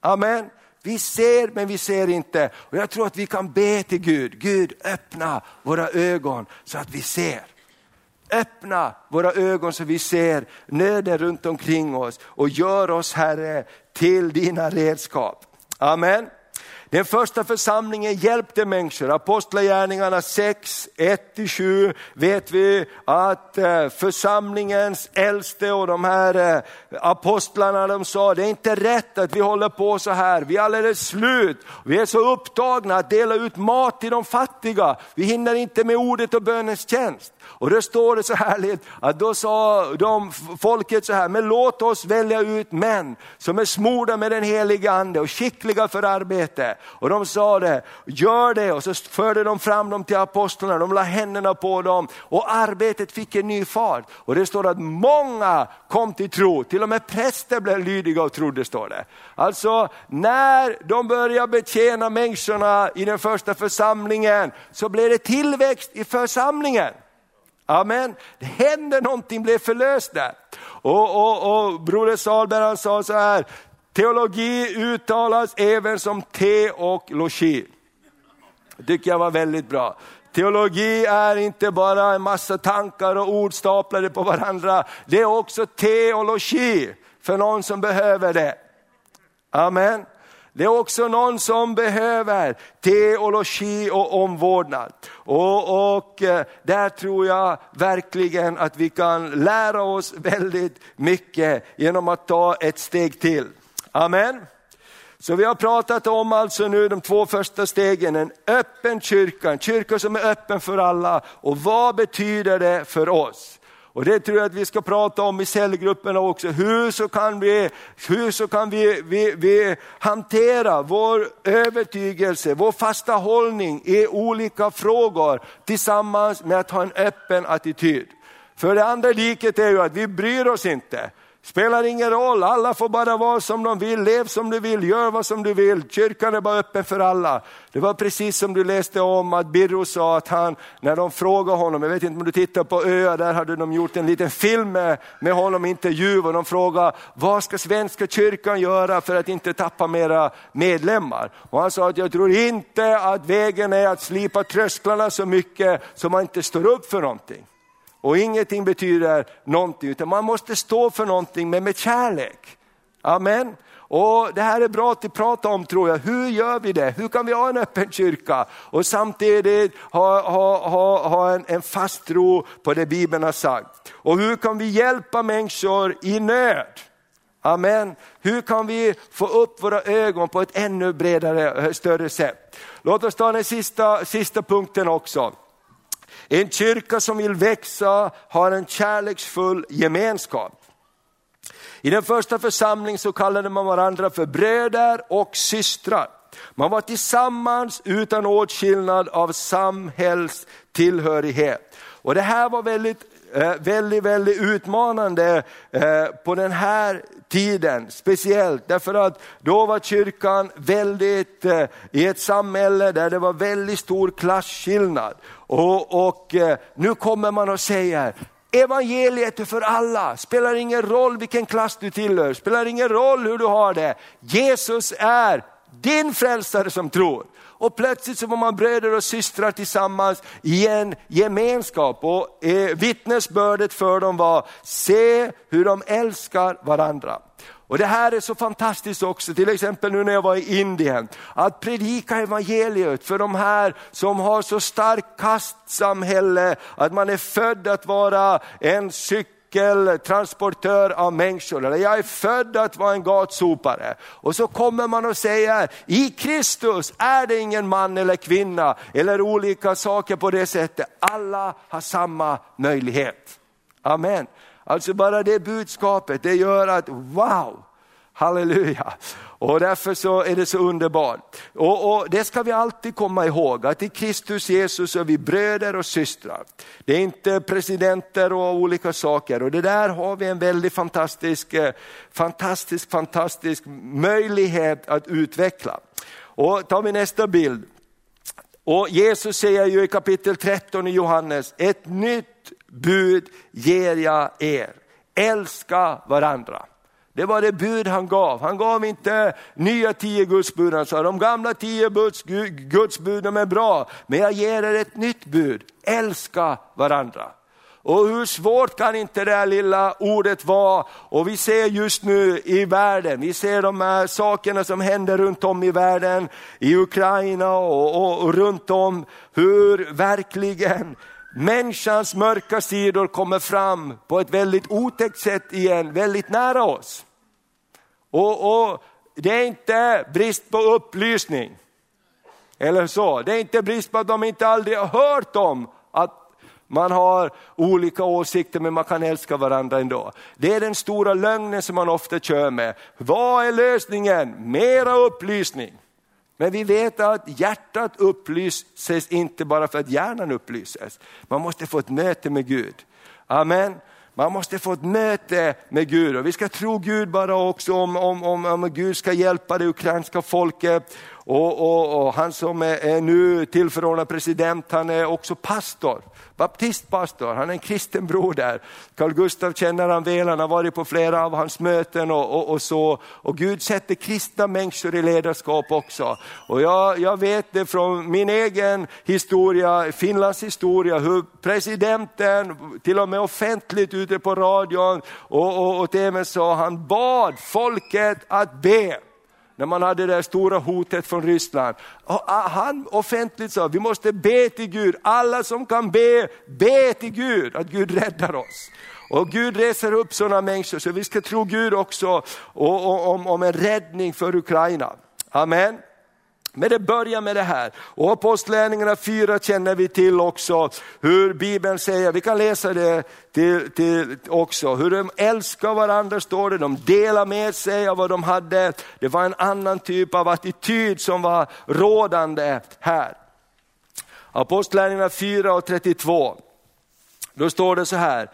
Amen. Vi ser men vi ser inte. Och jag tror att vi kan be till Gud, Gud öppna våra ögon så att vi ser. Öppna våra ögon så vi ser nöden runt omkring oss och gör oss Herre till dina redskap. Amen. Den första församlingen hjälpte människor. Apostlagärningarna 6, 1-7 vet vi att eh, församlingens äldste och de här eh, apostlarna de sa, det är inte rätt att vi håller på så här, vi är alldeles slut. Vi är så upptagna att dela ut mat till de fattiga, vi hinner inte med ordet och bönens tjänst. Och då står det så härligt att då sa de, folket så här, men låt oss välja ut män som är smorda med den heliga ande och skickliga för arbete. Och de sa det, gör det och så förde de fram dem till apostlarna, de la händerna på dem och arbetet fick en ny fart. Och det står att många kom till tro, till och med präster blev lydiga och trodde står det. Alltså när de började betjäna människorna i den första församlingen så blev det tillväxt i församlingen. Amen. Det hände någonting, blev förlöst där. Och, och, och Broder Salberg han sa så här, teologi uttalas även som te och logi. Det tycker jag var väldigt bra. Teologi är inte bara en massa tankar och ord staplade på varandra, det är också teologi för någon som behöver det. Amen. Det är också någon som behöver teologi och omvårdnad. Och, och eh, där tror jag verkligen att vi kan lära oss väldigt mycket genom att ta ett steg till. Amen. Så vi har pratat om alltså nu de två första stegen, en öppen kyrka, en kyrka som är öppen för alla. Och vad betyder det för oss? Och det tror jag att vi ska prata om i cellgrupperna också. Hur så kan vi, hur så kan vi, vi, vi hantera vår övertygelse, vår fasta hållning i olika frågor tillsammans med att ha en öppen attityd. För det andra liket är ju att vi bryr oss inte. Spelar ingen roll, alla får bara vara som de vill, lev som du vill, gör vad som du vill. Kyrkan är bara öppen för alla. Det var precis som du läste om att Birro sa att han, när de frågade honom, jag vet inte om du tittar på öar, där hade de gjort en liten film med, med honom, intervju, och de frågade vad ska Svenska kyrkan göra för att inte tappa mera medlemmar? Och han sa att jag tror inte att vägen är att slipa trösklarna så mycket så man inte står upp för någonting. Och ingenting betyder någonting, utan man måste stå för någonting, men med kärlek. Amen. Och Det här är bra att prata om tror jag. Hur gör vi det? Hur kan vi ha en öppen kyrka och samtidigt ha, ha, ha, ha en, en fast tro på det Bibeln har sagt? Och hur kan vi hjälpa människor i nöd? Amen. Hur kan vi få upp våra ögon på ett ännu bredare, större sätt? Låt oss ta den sista, sista punkten också. En kyrka som vill växa har en kärleksfull gemenskap. I den första församlingen så kallade man varandra för bröder och systrar. Man var tillsammans utan åtskillnad av samhällstillhörighet. Och det här var väldigt Eh, väldigt, väldigt utmanande eh, på den här tiden, speciellt därför att då var kyrkan väldigt eh, i ett samhälle där det var väldigt stor klasskillnad. Och, och eh, nu kommer man och säger, Evangeliet är för alla, spelar ingen roll vilken klass du tillhör, spelar ingen roll hur du har det. Jesus är din frälsare som tror. Och plötsligt så var man bröder och systrar tillsammans i en gemenskap. Och eh, vittnesbördet för dem var, se hur de älskar varandra. Och Det här är så fantastiskt också, till exempel nu när jag var i Indien, att predika evangeliet för de här som har så starkt kastsamhälle, att man är född att vara en cykel cykeltransportör av människor, eller jag är född att vara en gatsopare. Och så kommer man och säger, i Kristus är det ingen man eller kvinna, eller olika saker på det sättet. Alla har samma möjlighet. Amen. Alltså bara det budskapet, det gör att wow, halleluja. Och därför så är det så underbart. Och, och, Det ska vi alltid komma ihåg, att i Kristus Jesus är vi bröder och systrar. Det är inte presidenter och olika saker. Och det där har vi en väldigt fantastisk, eh, fantastisk, fantastisk möjlighet att utveckla. Och tar vi nästa bild. Och Jesus säger ju i kapitel 13 i Johannes, ett nytt bud ger jag er. Älska varandra. Det var det bud han gav. Han gav inte nya tio gudsbud, han sa de gamla tio gudsbuden är bra, men jag ger er ett nytt bud. Älska varandra. Och hur svårt kan inte det här lilla ordet vara? Och vi ser just nu i världen, vi ser de här sakerna som händer runt om i världen, i Ukraina och, och, och runt om, hur verkligen människans mörka sidor kommer fram på ett väldigt otäckt sätt igen, väldigt nära oss. Och, och Det är inte brist på upplysning, eller så. Det är inte brist på att de inte aldrig har hört om att man har olika åsikter men man kan älska varandra ändå. Det är den stora lögnen som man ofta kör med. Vad är lösningen? Mera upplysning. Men vi vet att hjärtat upplyses inte bara för att hjärnan upplyses. Man måste få ett möte med Gud. Amen. Man måste få ett möte med Gud och vi ska tro Gud bara också om, om, om, om Gud ska hjälpa det ukrainska folket. Och, och, och han som är, är nu tillförordnad president, han är också pastor baptistpastor, han är en kristen broder. Carl Gustav känner han väl, han har varit på flera av hans möten och, och, och, så. Och Gud sätter kristna människor i ledarskap också. Och jag, jag vet det från min egen historia, Finlands historia, hur presidenten, till och med offentligt ute på radion och, och, och tvn sa, han bad folket att be när man hade det stora hotet från Ryssland. Ah, han offentligt sa, vi måste be till Gud, alla som kan be, be till Gud, att Gud räddar oss. Och Gud reser upp sådana människor, så vi ska tro Gud också om, om en räddning för Ukraina. Amen. Men det börjar med det här. Och Apostlagärningarna 4 känner vi till också hur Bibeln säger, vi kan läsa det till, till också, hur de älskar varandra står det, de delar med sig av vad de hade. Det var en annan typ av attityd som var rådande här. Apostlagärningarna 4 och 32, då står det så här,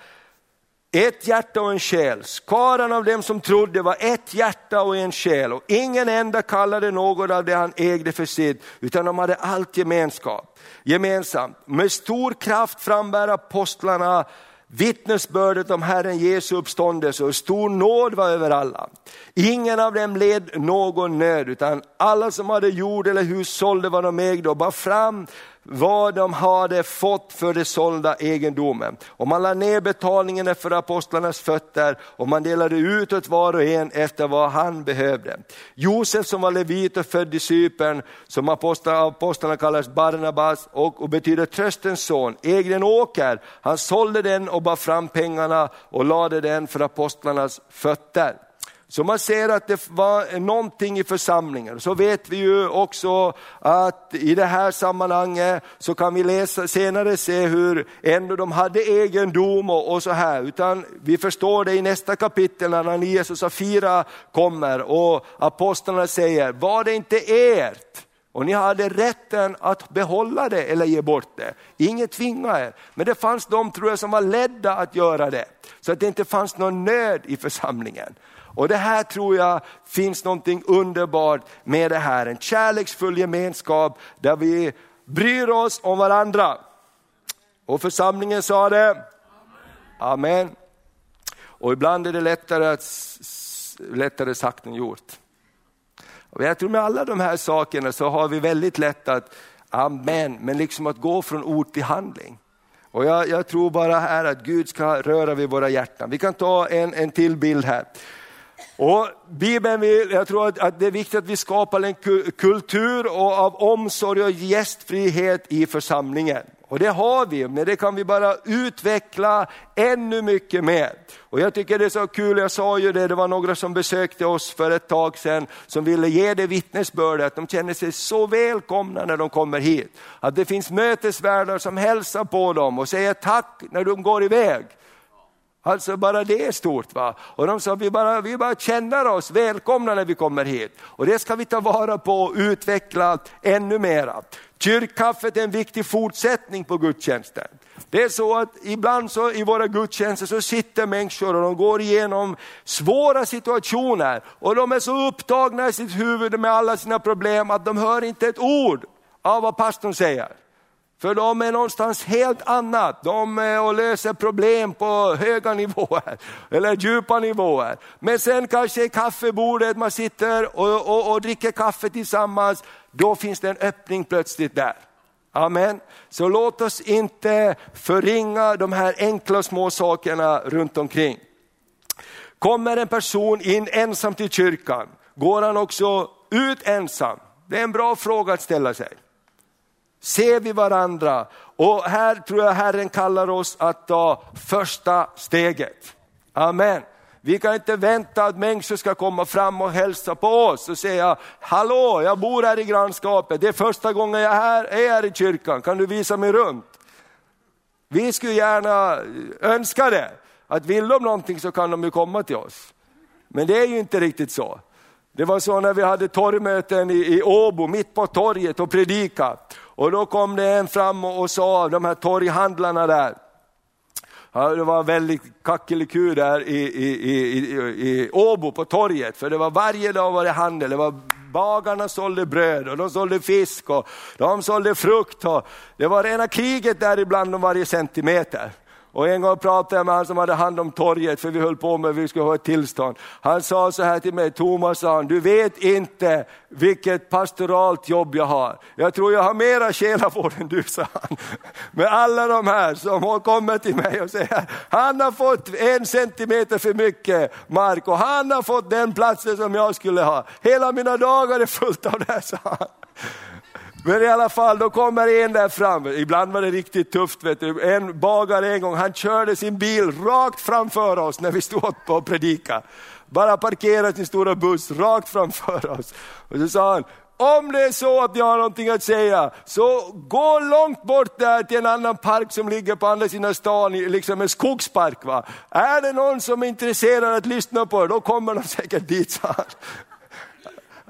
ett hjärta och en själ. Skaran av dem som trodde var ett hjärta och en själ och ingen enda kallade något av det han ägde för sitt, utan de hade allt gemenskap, gemensamt. Med stor kraft frambär apostlarna vittnesbördet om Herren Jesu uppståndelse och stor nåd var över alla. Ingen av dem led någon nöd, utan alla som hade jord eller hus sålde vad de ägde och bar fram vad de hade fått för det sålda egendomen. Och man lade ner betalningen för apostlarnas fötter och man delade ut åt var och en efter vad han behövde. Josef som var levit och född i Cypern, som apostlarna, apostlarna kallas Barnabas och, och betyder tröstens son, ägde en åker. Han sålde den och bar fram pengarna och lade den för apostlarnas fötter. Så man ser att det var någonting i församlingen. Så vet vi ju också att i det här sammanhanget så kan vi läsa, senare se hur ändå de hade egendom och, och så här. Utan vi förstår det i nästa kapitel när Ananias och Safira kommer och apostlarna säger, var det inte ert? Och ni hade rätten att behålla det eller ge bort det. Inget tvingade er. Men det fanns de tror jag som var ledda att göra det. Så att det inte fanns någon nöd i församlingen. Och det här tror jag finns någonting underbart med det här. En kärleksfull gemenskap där vi bryr oss om varandra. Och församlingen sa det. Amen. Och ibland är det lättare, att, lättare sagt än gjort. Och jag tror med alla de här sakerna så har vi väldigt lätt att, amen, men liksom att gå från ord till handling. Och jag, jag tror bara här att Gud ska röra vid våra hjärtan. Vi kan ta en, en till bild här. Och Bibeln vill, jag tror att, att, det är viktigt att vi skapar en kultur och av omsorg och gästfrihet i församlingen. Och det har vi, men det kan vi bara utveckla ännu mycket mer. Och jag tycker det är så kul, jag sa ju det, det var några som besökte oss för ett tag sedan som ville ge det vittnesbördet, de känner sig så välkomna när de kommer hit. Att det finns mötesvärdar som hälsar på dem och säger tack när de går iväg. Alltså bara det är stort. Va? Och de sa vi bara, vi bara känner oss välkomna när vi kommer hit. Och det ska vi ta vara på och utveckla ännu mera. Kyrkkaffet är en viktig fortsättning på gudstjänsten. Det är så att ibland så i våra gudstjänster så sitter människor och de går igenom svåra situationer och de är så upptagna i sitt huvud med alla sina problem att de hör inte ett ord av vad pastorn säger. För de är någonstans helt annat. De är och löser problem på höga nivåer, eller djupa nivåer. Men sen kanske i kaffebordet, man sitter och, och, och dricker kaffe tillsammans, då finns det en öppning plötsligt där. Amen. Så låt oss inte förringa de här enkla små sakerna runt omkring. Kommer en person in ensam till kyrkan, går han också ut ensam? Det är en bra fråga att ställa sig. Ser vi varandra? Och här tror jag Herren kallar oss att ta första steget. Amen. Vi kan inte vänta att människor ska komma fram och hälsa på oss och säga, hallå jag bor här i grannskapet, det är första gången jag är här, är här i kyrkan, kan du visa mig runt? Vi skulle gärna önska det, att vill de någonting så kan de ju komma till oss. Men det är ju inte riktigt så. Det var så när vi hade torgmöten i, i Åbo, mitt på torget och predika. Och då kom det en fram och sa, de här torghandlarna där, Ja, det var väldigt kackeliku där i, i, i, i, Åbo på torget, för det var varje dag var det handel. Det var bagarna sålde bröd och de sålde fisk och de sålde frukt. Och det var rena kriget där ibland om varje centimeter. Och en gång pratade jag med han som hade hand om torget, för vi höll på med, vi skulle ha ett tillstånd. Han sa så här till mig, Thomas sa du vet inte vilket pastoralt jobb jag har. Jag tror jag har mera själavård än du, sa han. Med alla de här som har kommit till mig och säger, han har fått en centimeter för mycket mark och han har fått den platsen som jag skulle ha. Hela mina dagar är fullt av det, sa han. Men i alla fall, då kommer en där fram. Ibland var det riktigt tufft. Vet du. En bagare en gång, han körde sin bil rakt framför oss när vi stod på och predika. Bara parkerade sin stora buss rakt framför oss. Och så sa han, om det är så att ni har någonting att säga, så gå långt bort där till en annan park som ligger på andra sidan stan, liksom en skogspark. Va? Är det någon som är intresserad att lyssna på er, då kommer de säkert dit, sa han.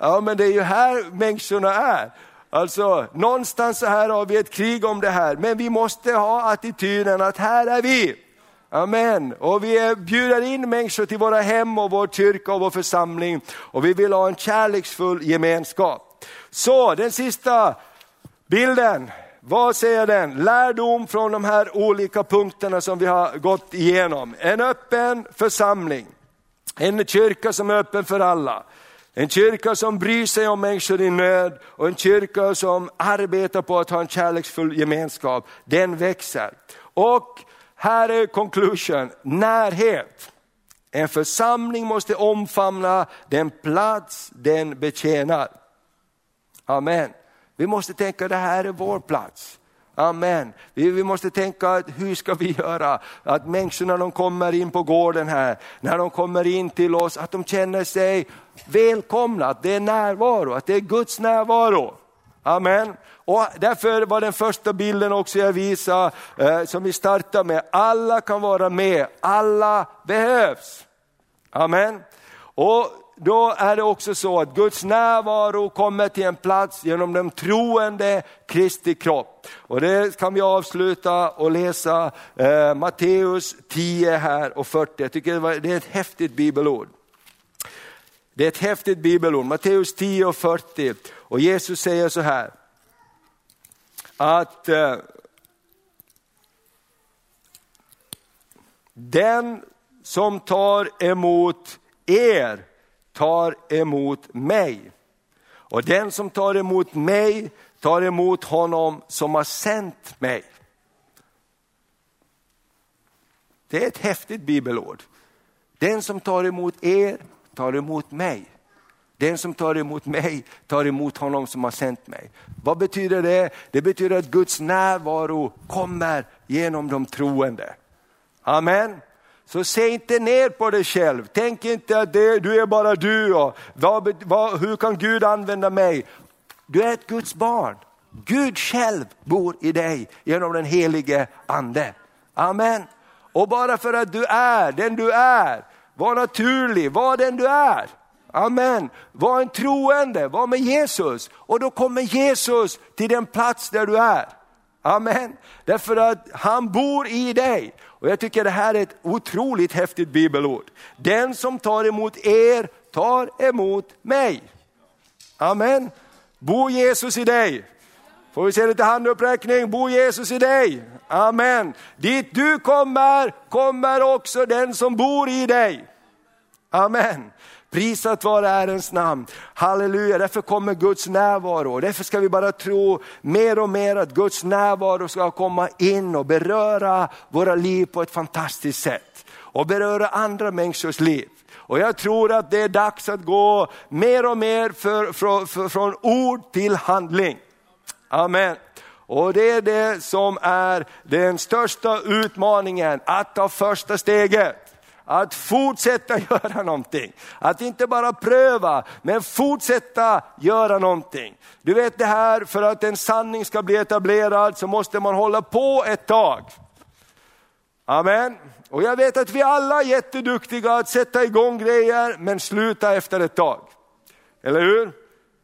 Ja men det är ju här människorna är. Alltså någonstans så här har vi ett krig om det här, men vi måste ha attityden att här är vi. Amen. Och vi bjuder in människor till våra hem och vår kyrka och vår församling och vi vill ha en kärleksfull gemenskap. Så den sista bilden, vad säger den? Lärdom från de här olika punkterna som vi har gått igenom. En öppen församling, en kyrka som är öppen för alla. En kyrka som bryr sig om människor i nöd och en kyrka som arbetar på att ha en kärleksfull gemenskap, den växer. Och här är conclusion, närhet. En församling måste omfamna den plats den betjänar. Amen. Vi måste tänka det här är vår plats. Amen. Vi, vi måste tänka, hur ska vi göra? Att människorna de kommer in på gården här, när de kommer in till oss, att de känner sig välkomna, att det är närvaro, att det är Guds närvaro. Amen. Och därför var den första bilden också jag visade, eh, som vi startar med, alla kan vara med, alla behövs. Amen. Och då är det också så att Guds närvaro kommer till en plats genom den troende Kristi kropp. Och det kan vi avsluta och läsa eh, Matteus 10 här och 40. Jag tycker det är ett häftigt bibelord. Det är ett häftigt bibelord, Matteus 10 och 40. Och Jesus säger så här, att eh, den som tar emot er tar emot mig. Och den som tar emot mig tar emot honom som har sänt mig. Det är ett häftigt bibelord. Den som tar emot er tar emot mig. Den som tar emot mig tar emot honom som har sänt mig. Vad betyder det? Det betyder att Guds närvaro kommer genom de troende. Amen. Så se inte ner på dig själv. Tänk inte att det, du är bara du. Och vad, vad, hur kan Gud använda mig? Du är ett Guds barn. Gud själv bor i dig genom den helige ande. Amen. Och bara för att du är den du är, var naturlig, var den du är. Amen. Var en troende, var med Jesus och då kommer Jesus till den plats där du är. Amen. Därför att han bor i dig. Och jag tycker det här är ett otroligt häftigt bibelord. Den som tar emot er tar emot mig. Amen. Bor Jesus i dig? Får vi se lite handuppräckning, bor Jesus i dig? Amen. Dit du kommer, kommer också den som bor i dig. Amen. Prisat vare Herrens namn. Halleluja, därför kommer Guds närvaro. Därför ska vi bara tro mer och mer att Guds närvaro ska komma in och beröra våra liv på ett fantastiskt sätt. Och beröra andra människors liv. Och jag tror att det är dags att gå mer och mer för, för, för, från ord till handling. Amen. Och det är det som är den största utmaningen, att ta första steget att fortsätta göra någonting. Att inte bara pröva, men fortsätta göra någonting. Du vet det här, för att en sanning ska bli etablerad så måste man hålla på ett tag. Amen. Och jag vet att vi alla är jätteduktiga att sätta igång grejer, men sluta efter ett tag. Eller hur?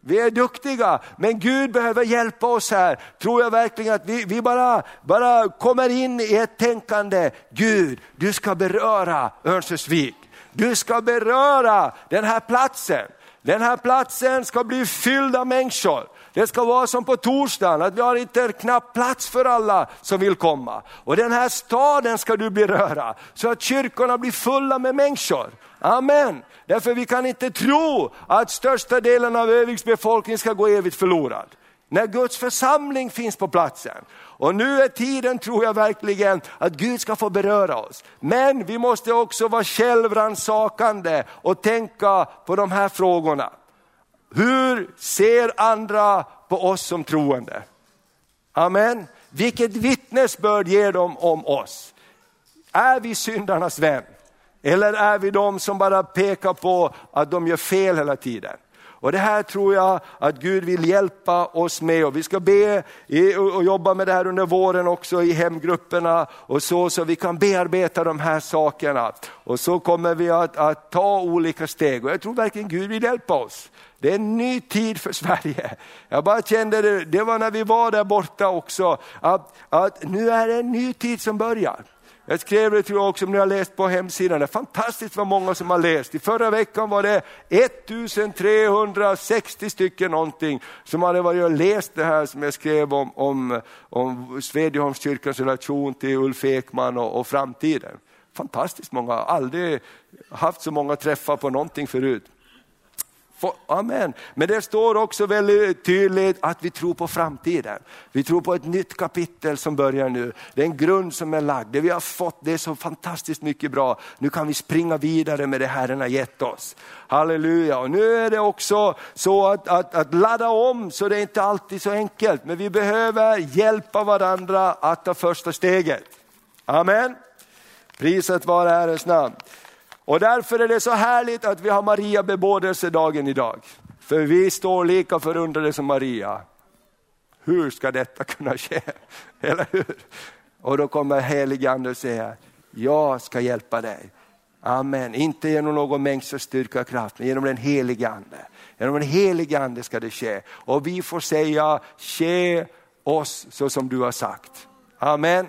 Vi är duktiga, men Gud behöver hjälpa oss här. Tror jag verkligen att vi, vi bara, bara kommer in i ett tänkande, Gud, du ska beröra Örnsköldsvik. Du ska beröra den här platsen. Den här platsen ska bli fylld av människor. Det ska vara som på torsdagen, att vi har inte knappt plats för alla som vill komma. Och den här staden ska du beröra, så att kyrkorna blir fulla med människor. Amen. Därför vi kan inte tro att största delen av Öviks befolkning ska gå evigt förlorad. När Guds församling finns på platsen. Och nu är tiden, tror jag verkligen, att Gud ska få beröra oss. Men vi måste också vara självransakande och tänka på de här frågorna. Hur ser andra på oss som troende? Amen. Vilket vittnesbörd ger de om oss? Är vi syndarnas vän? Eller är vi de som bara pekar på att de gör fel hela tiden? Och Det här tror jag att Gud vill hjälpa oss med och vi ska be och jobba med det här under våren också i hemgrupperna och så, så vi kan bearbeta de här sakerna. Och så kommer vi att, att ta olika steg och jag tror verkligen Gud vill hjälpa oss. Det är en ny tid för Sverige. Jag bara kände det, det var när vi var där borta också, att, att nu är det en ny tid som börjar. Jag skrev det tror jag också om ni har läst på hemsidan, det är fantastiskt vad många som har läst. I förra veckan var det 1360 stycken någonting som hade varit och läst det här som jag skrev om, om, om Svedjeholmskyrkans relation till Ulf Ekman och, och framtiden. Fantastiskt många, aldrig haft så många träffar på någonting förut. Amen. Men det står också väldigt tydligt att vi tror på framtiden. Vi tror på ett nytt kapitel som börjar nu. Det är en grund som är lagd. Det vi har fått det är så fantastiskt mycket bra. Nu kan vi springa vidare med det Herren har gett oss. Halleluja. Och nu är det också så att, att, att ladda om så det är inte alltid så enkelt. Men vi behöver hjälpa varandra att ta första steget. Amen. Priset vare Herrens namn. Och därför är det så härligt att vi har Maria bebådelsedagen idag. För vi står lika förundrade som Maria. Hur ska detta kunna ske? Eller hur? Och då kommer helige ande och säger, jag ska hjälpa dig. Amen, inte genom någon mängd styrka och kraft, men genom den helige ande. Genom den helige ande ska det ske. Och vi får säga, ske oss så som du har sagt. Amen.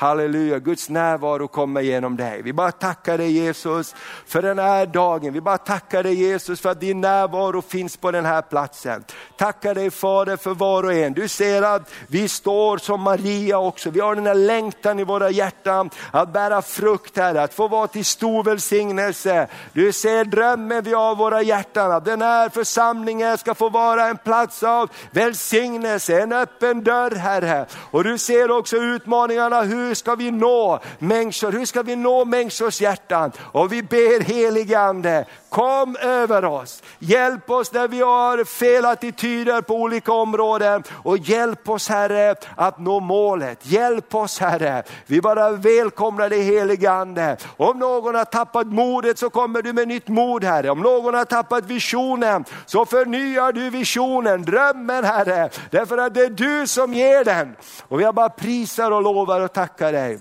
Halleluja, Guds närvaro kommer genom dig. Vi bara tackar dig Jesus för den här dagen. Vi bara tackar dig Jesus för att din närvaro finns på den här platsen. Tackar dig Fader för var och en. Du ser att vi står som Maria också. Vi har den här längtan i våra hjärtan att bära frukt här, att få vara till stor välsignelse. Du ser drömmen vi har i våra hjärtan, att den här församlingen ska få vara en plats av välsignelse, en öppen dörr Herre. Och du ser också utmaningarna hur hur ska vi nå människor? Hur ska vi nå människors hjärtan? Och vi ber helige Ande, kom över oss. Hjälp oss där vi har fel attityder på olika områden och hjälp oss Herre att nå målet. Hjälp oss Herre. Vi bara välkomnar dig helige Ande. Om någon har tappat modet så kommer du med nytt mod Herre. Om någon har tappat visionen så förnyar du visionen, drömmen Herre. Därför att det är du som ger den. Och jag bara prisar och lovar och tackar dig.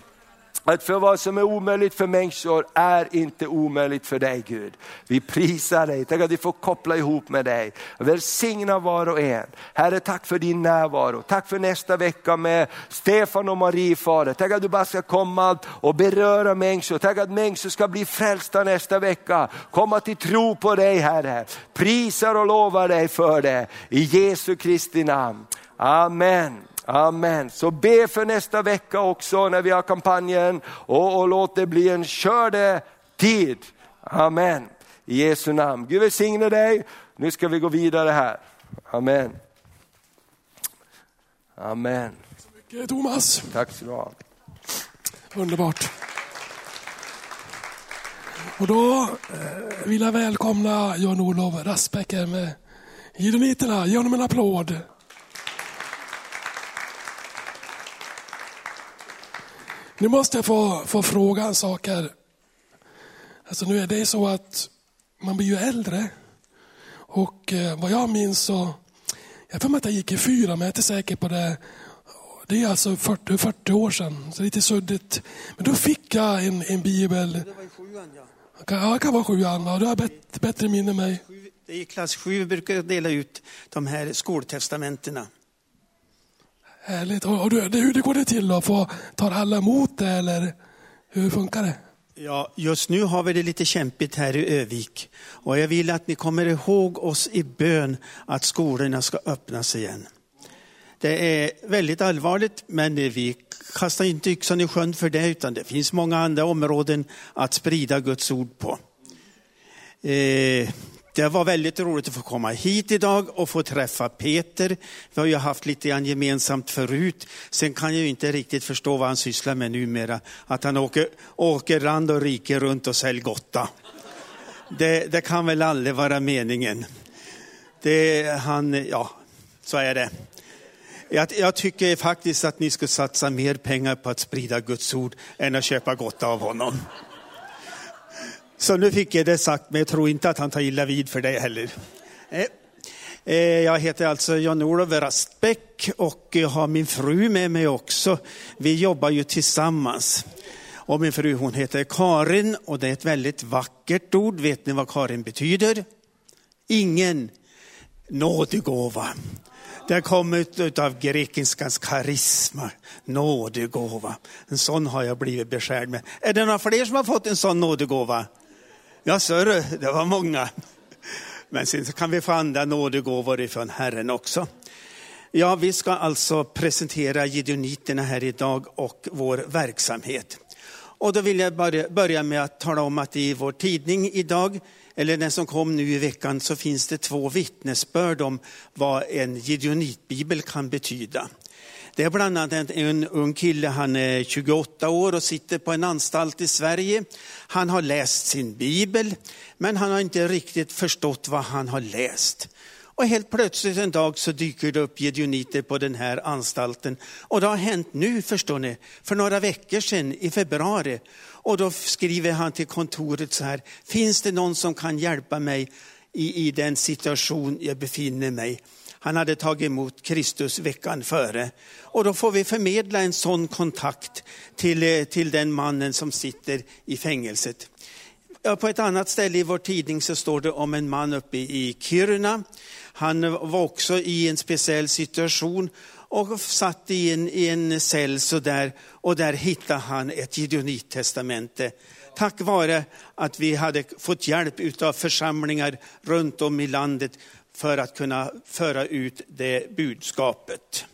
Att för vad som är omöjligt för människor är inte omöjligt för dig Gud. Vi prisar dig, tack att vi får koppla ihop med dig. Välsigna var och en. Herre tack för din närvaro, tack för nästa vecka med Stefan och Marie Fader. Tack att du bara ska komma och beröra människor, tack att människor ska bli frälsta nästa vecka. Komma till tro på dig Herre. Prisar och lovar dig för det. I Jesu Kristi namn. Amen. Amen. Så be för nästa vecka också när vi har kampanjen och, och låt det bli en körde tid. Amen. I Jesu namn. Gud välsigne dig. Nu ska vi gå vidare här. Amen. Amen. Tack så mycket Thomas. Tack så du ha. Underbart. Och då eh, vill jag välkomna Jan-Olof Raspbeck här med Gideoniterna. Ge honom en applåd. Nu måste jag få, få fråga en sak här. Alltså nu är det så att man blir ju äldre. Och eh, vad jag minns så, jag får mig att jag gick i fyra men jag är inte säker på det. Det är alltså 40, 40 år sedan, så lite suddigt. Men då fick jag en, en bibel. Det var i sjuan, ja. Ja, det kan vara sjuan. Ja, du har bättre, bättre minne än mig. I klass sju brukar dela ut de här skoltestamentena. Härligt. Och, och du, hur det går det till då? Får, tar alla emot det eller hur funkar det? Ja, just nu har vi det lite kämpigt här i Övik. Och jag vill att ni kommer ihåg oss i bön att skolorna ska öppnas igen. Det är väldigt allvarligt, men vi kastar inte yxan i sjön för det, utan det finns många andra områden att sprida Guds ord på. Eh, det var väldigt roligt att få komma hit idag och få träffa Peter. Vi har ju haft lite grann gemensamt förut. Sen kan jag ju inte riktigt förstå vad han sysslar med numera. Att han åker, åker land och rike runt och säljer gotta. Det, det kan väl aldrig vara meningen. Det, han, ja, så är det. Jag, jag tycker faktiskt att ni ska satsa mer pengar på att sprida Guds ord än att köpa gotta av honom. Så nu fick jag det sagt, men jag tror inte att han tar illa vid för det heller. Eh, eh, jag heter alltså Jan-Olof Rastbäck och jag har min fru med mig också. Vi jobbar ju tillsammans. Och min fru hon heter Karin och det är ett väldigt vackert ord. Vet ni vad Karin betyder? Ingen nådegåva. Det kommer av grekiskans karisma, nådegåva. En sån har jag blivit beskärd med. Är det några fler som har fått en sån nådegåva? Ja, sörre, det var många. Men sen kan vi få andra nådegåvor ifrån Herren också. Ja, vi ska alltså presentera Gideoniterna här idag och vår verksamhet. Och då vill jag börja med att tala om att i vår tidning idag, eller den som kom nu i veckan, så finns det två vittnesbörd om vad en gideonitbibel kan betyda. Det är bland annat en ung kille, han är 28 år och sitter på en anstalt i Sverige. Han har läst sin bibel, men han har inte riktigt förstått vad han har läst. Och helt plötsligt en dag så dyker det upp gideoniter på den här anstalten. Och det har hänt nu, förstår ni, för några veckor sedan i februari. Och då skriver han till kontoret så här, finns det någon som kan hjälpa mig i, i den situation jag befinner mig? Han hade tagit emot Kristus veckan före. Och då får vi förmedla en sån kontakt till, eh, till den mannen som sitter i fängelset. Ja, på ett annat ställe i vår tidning så står det om en man uppe i Kiruna. Han var också i en speciell situation och satt i en, i en cell så där, och där hittade han ett Gideonittestamente. Tack vare att vi hade fått hjälp av församlingar runt om i landet för att kunna föra ut det budskapet.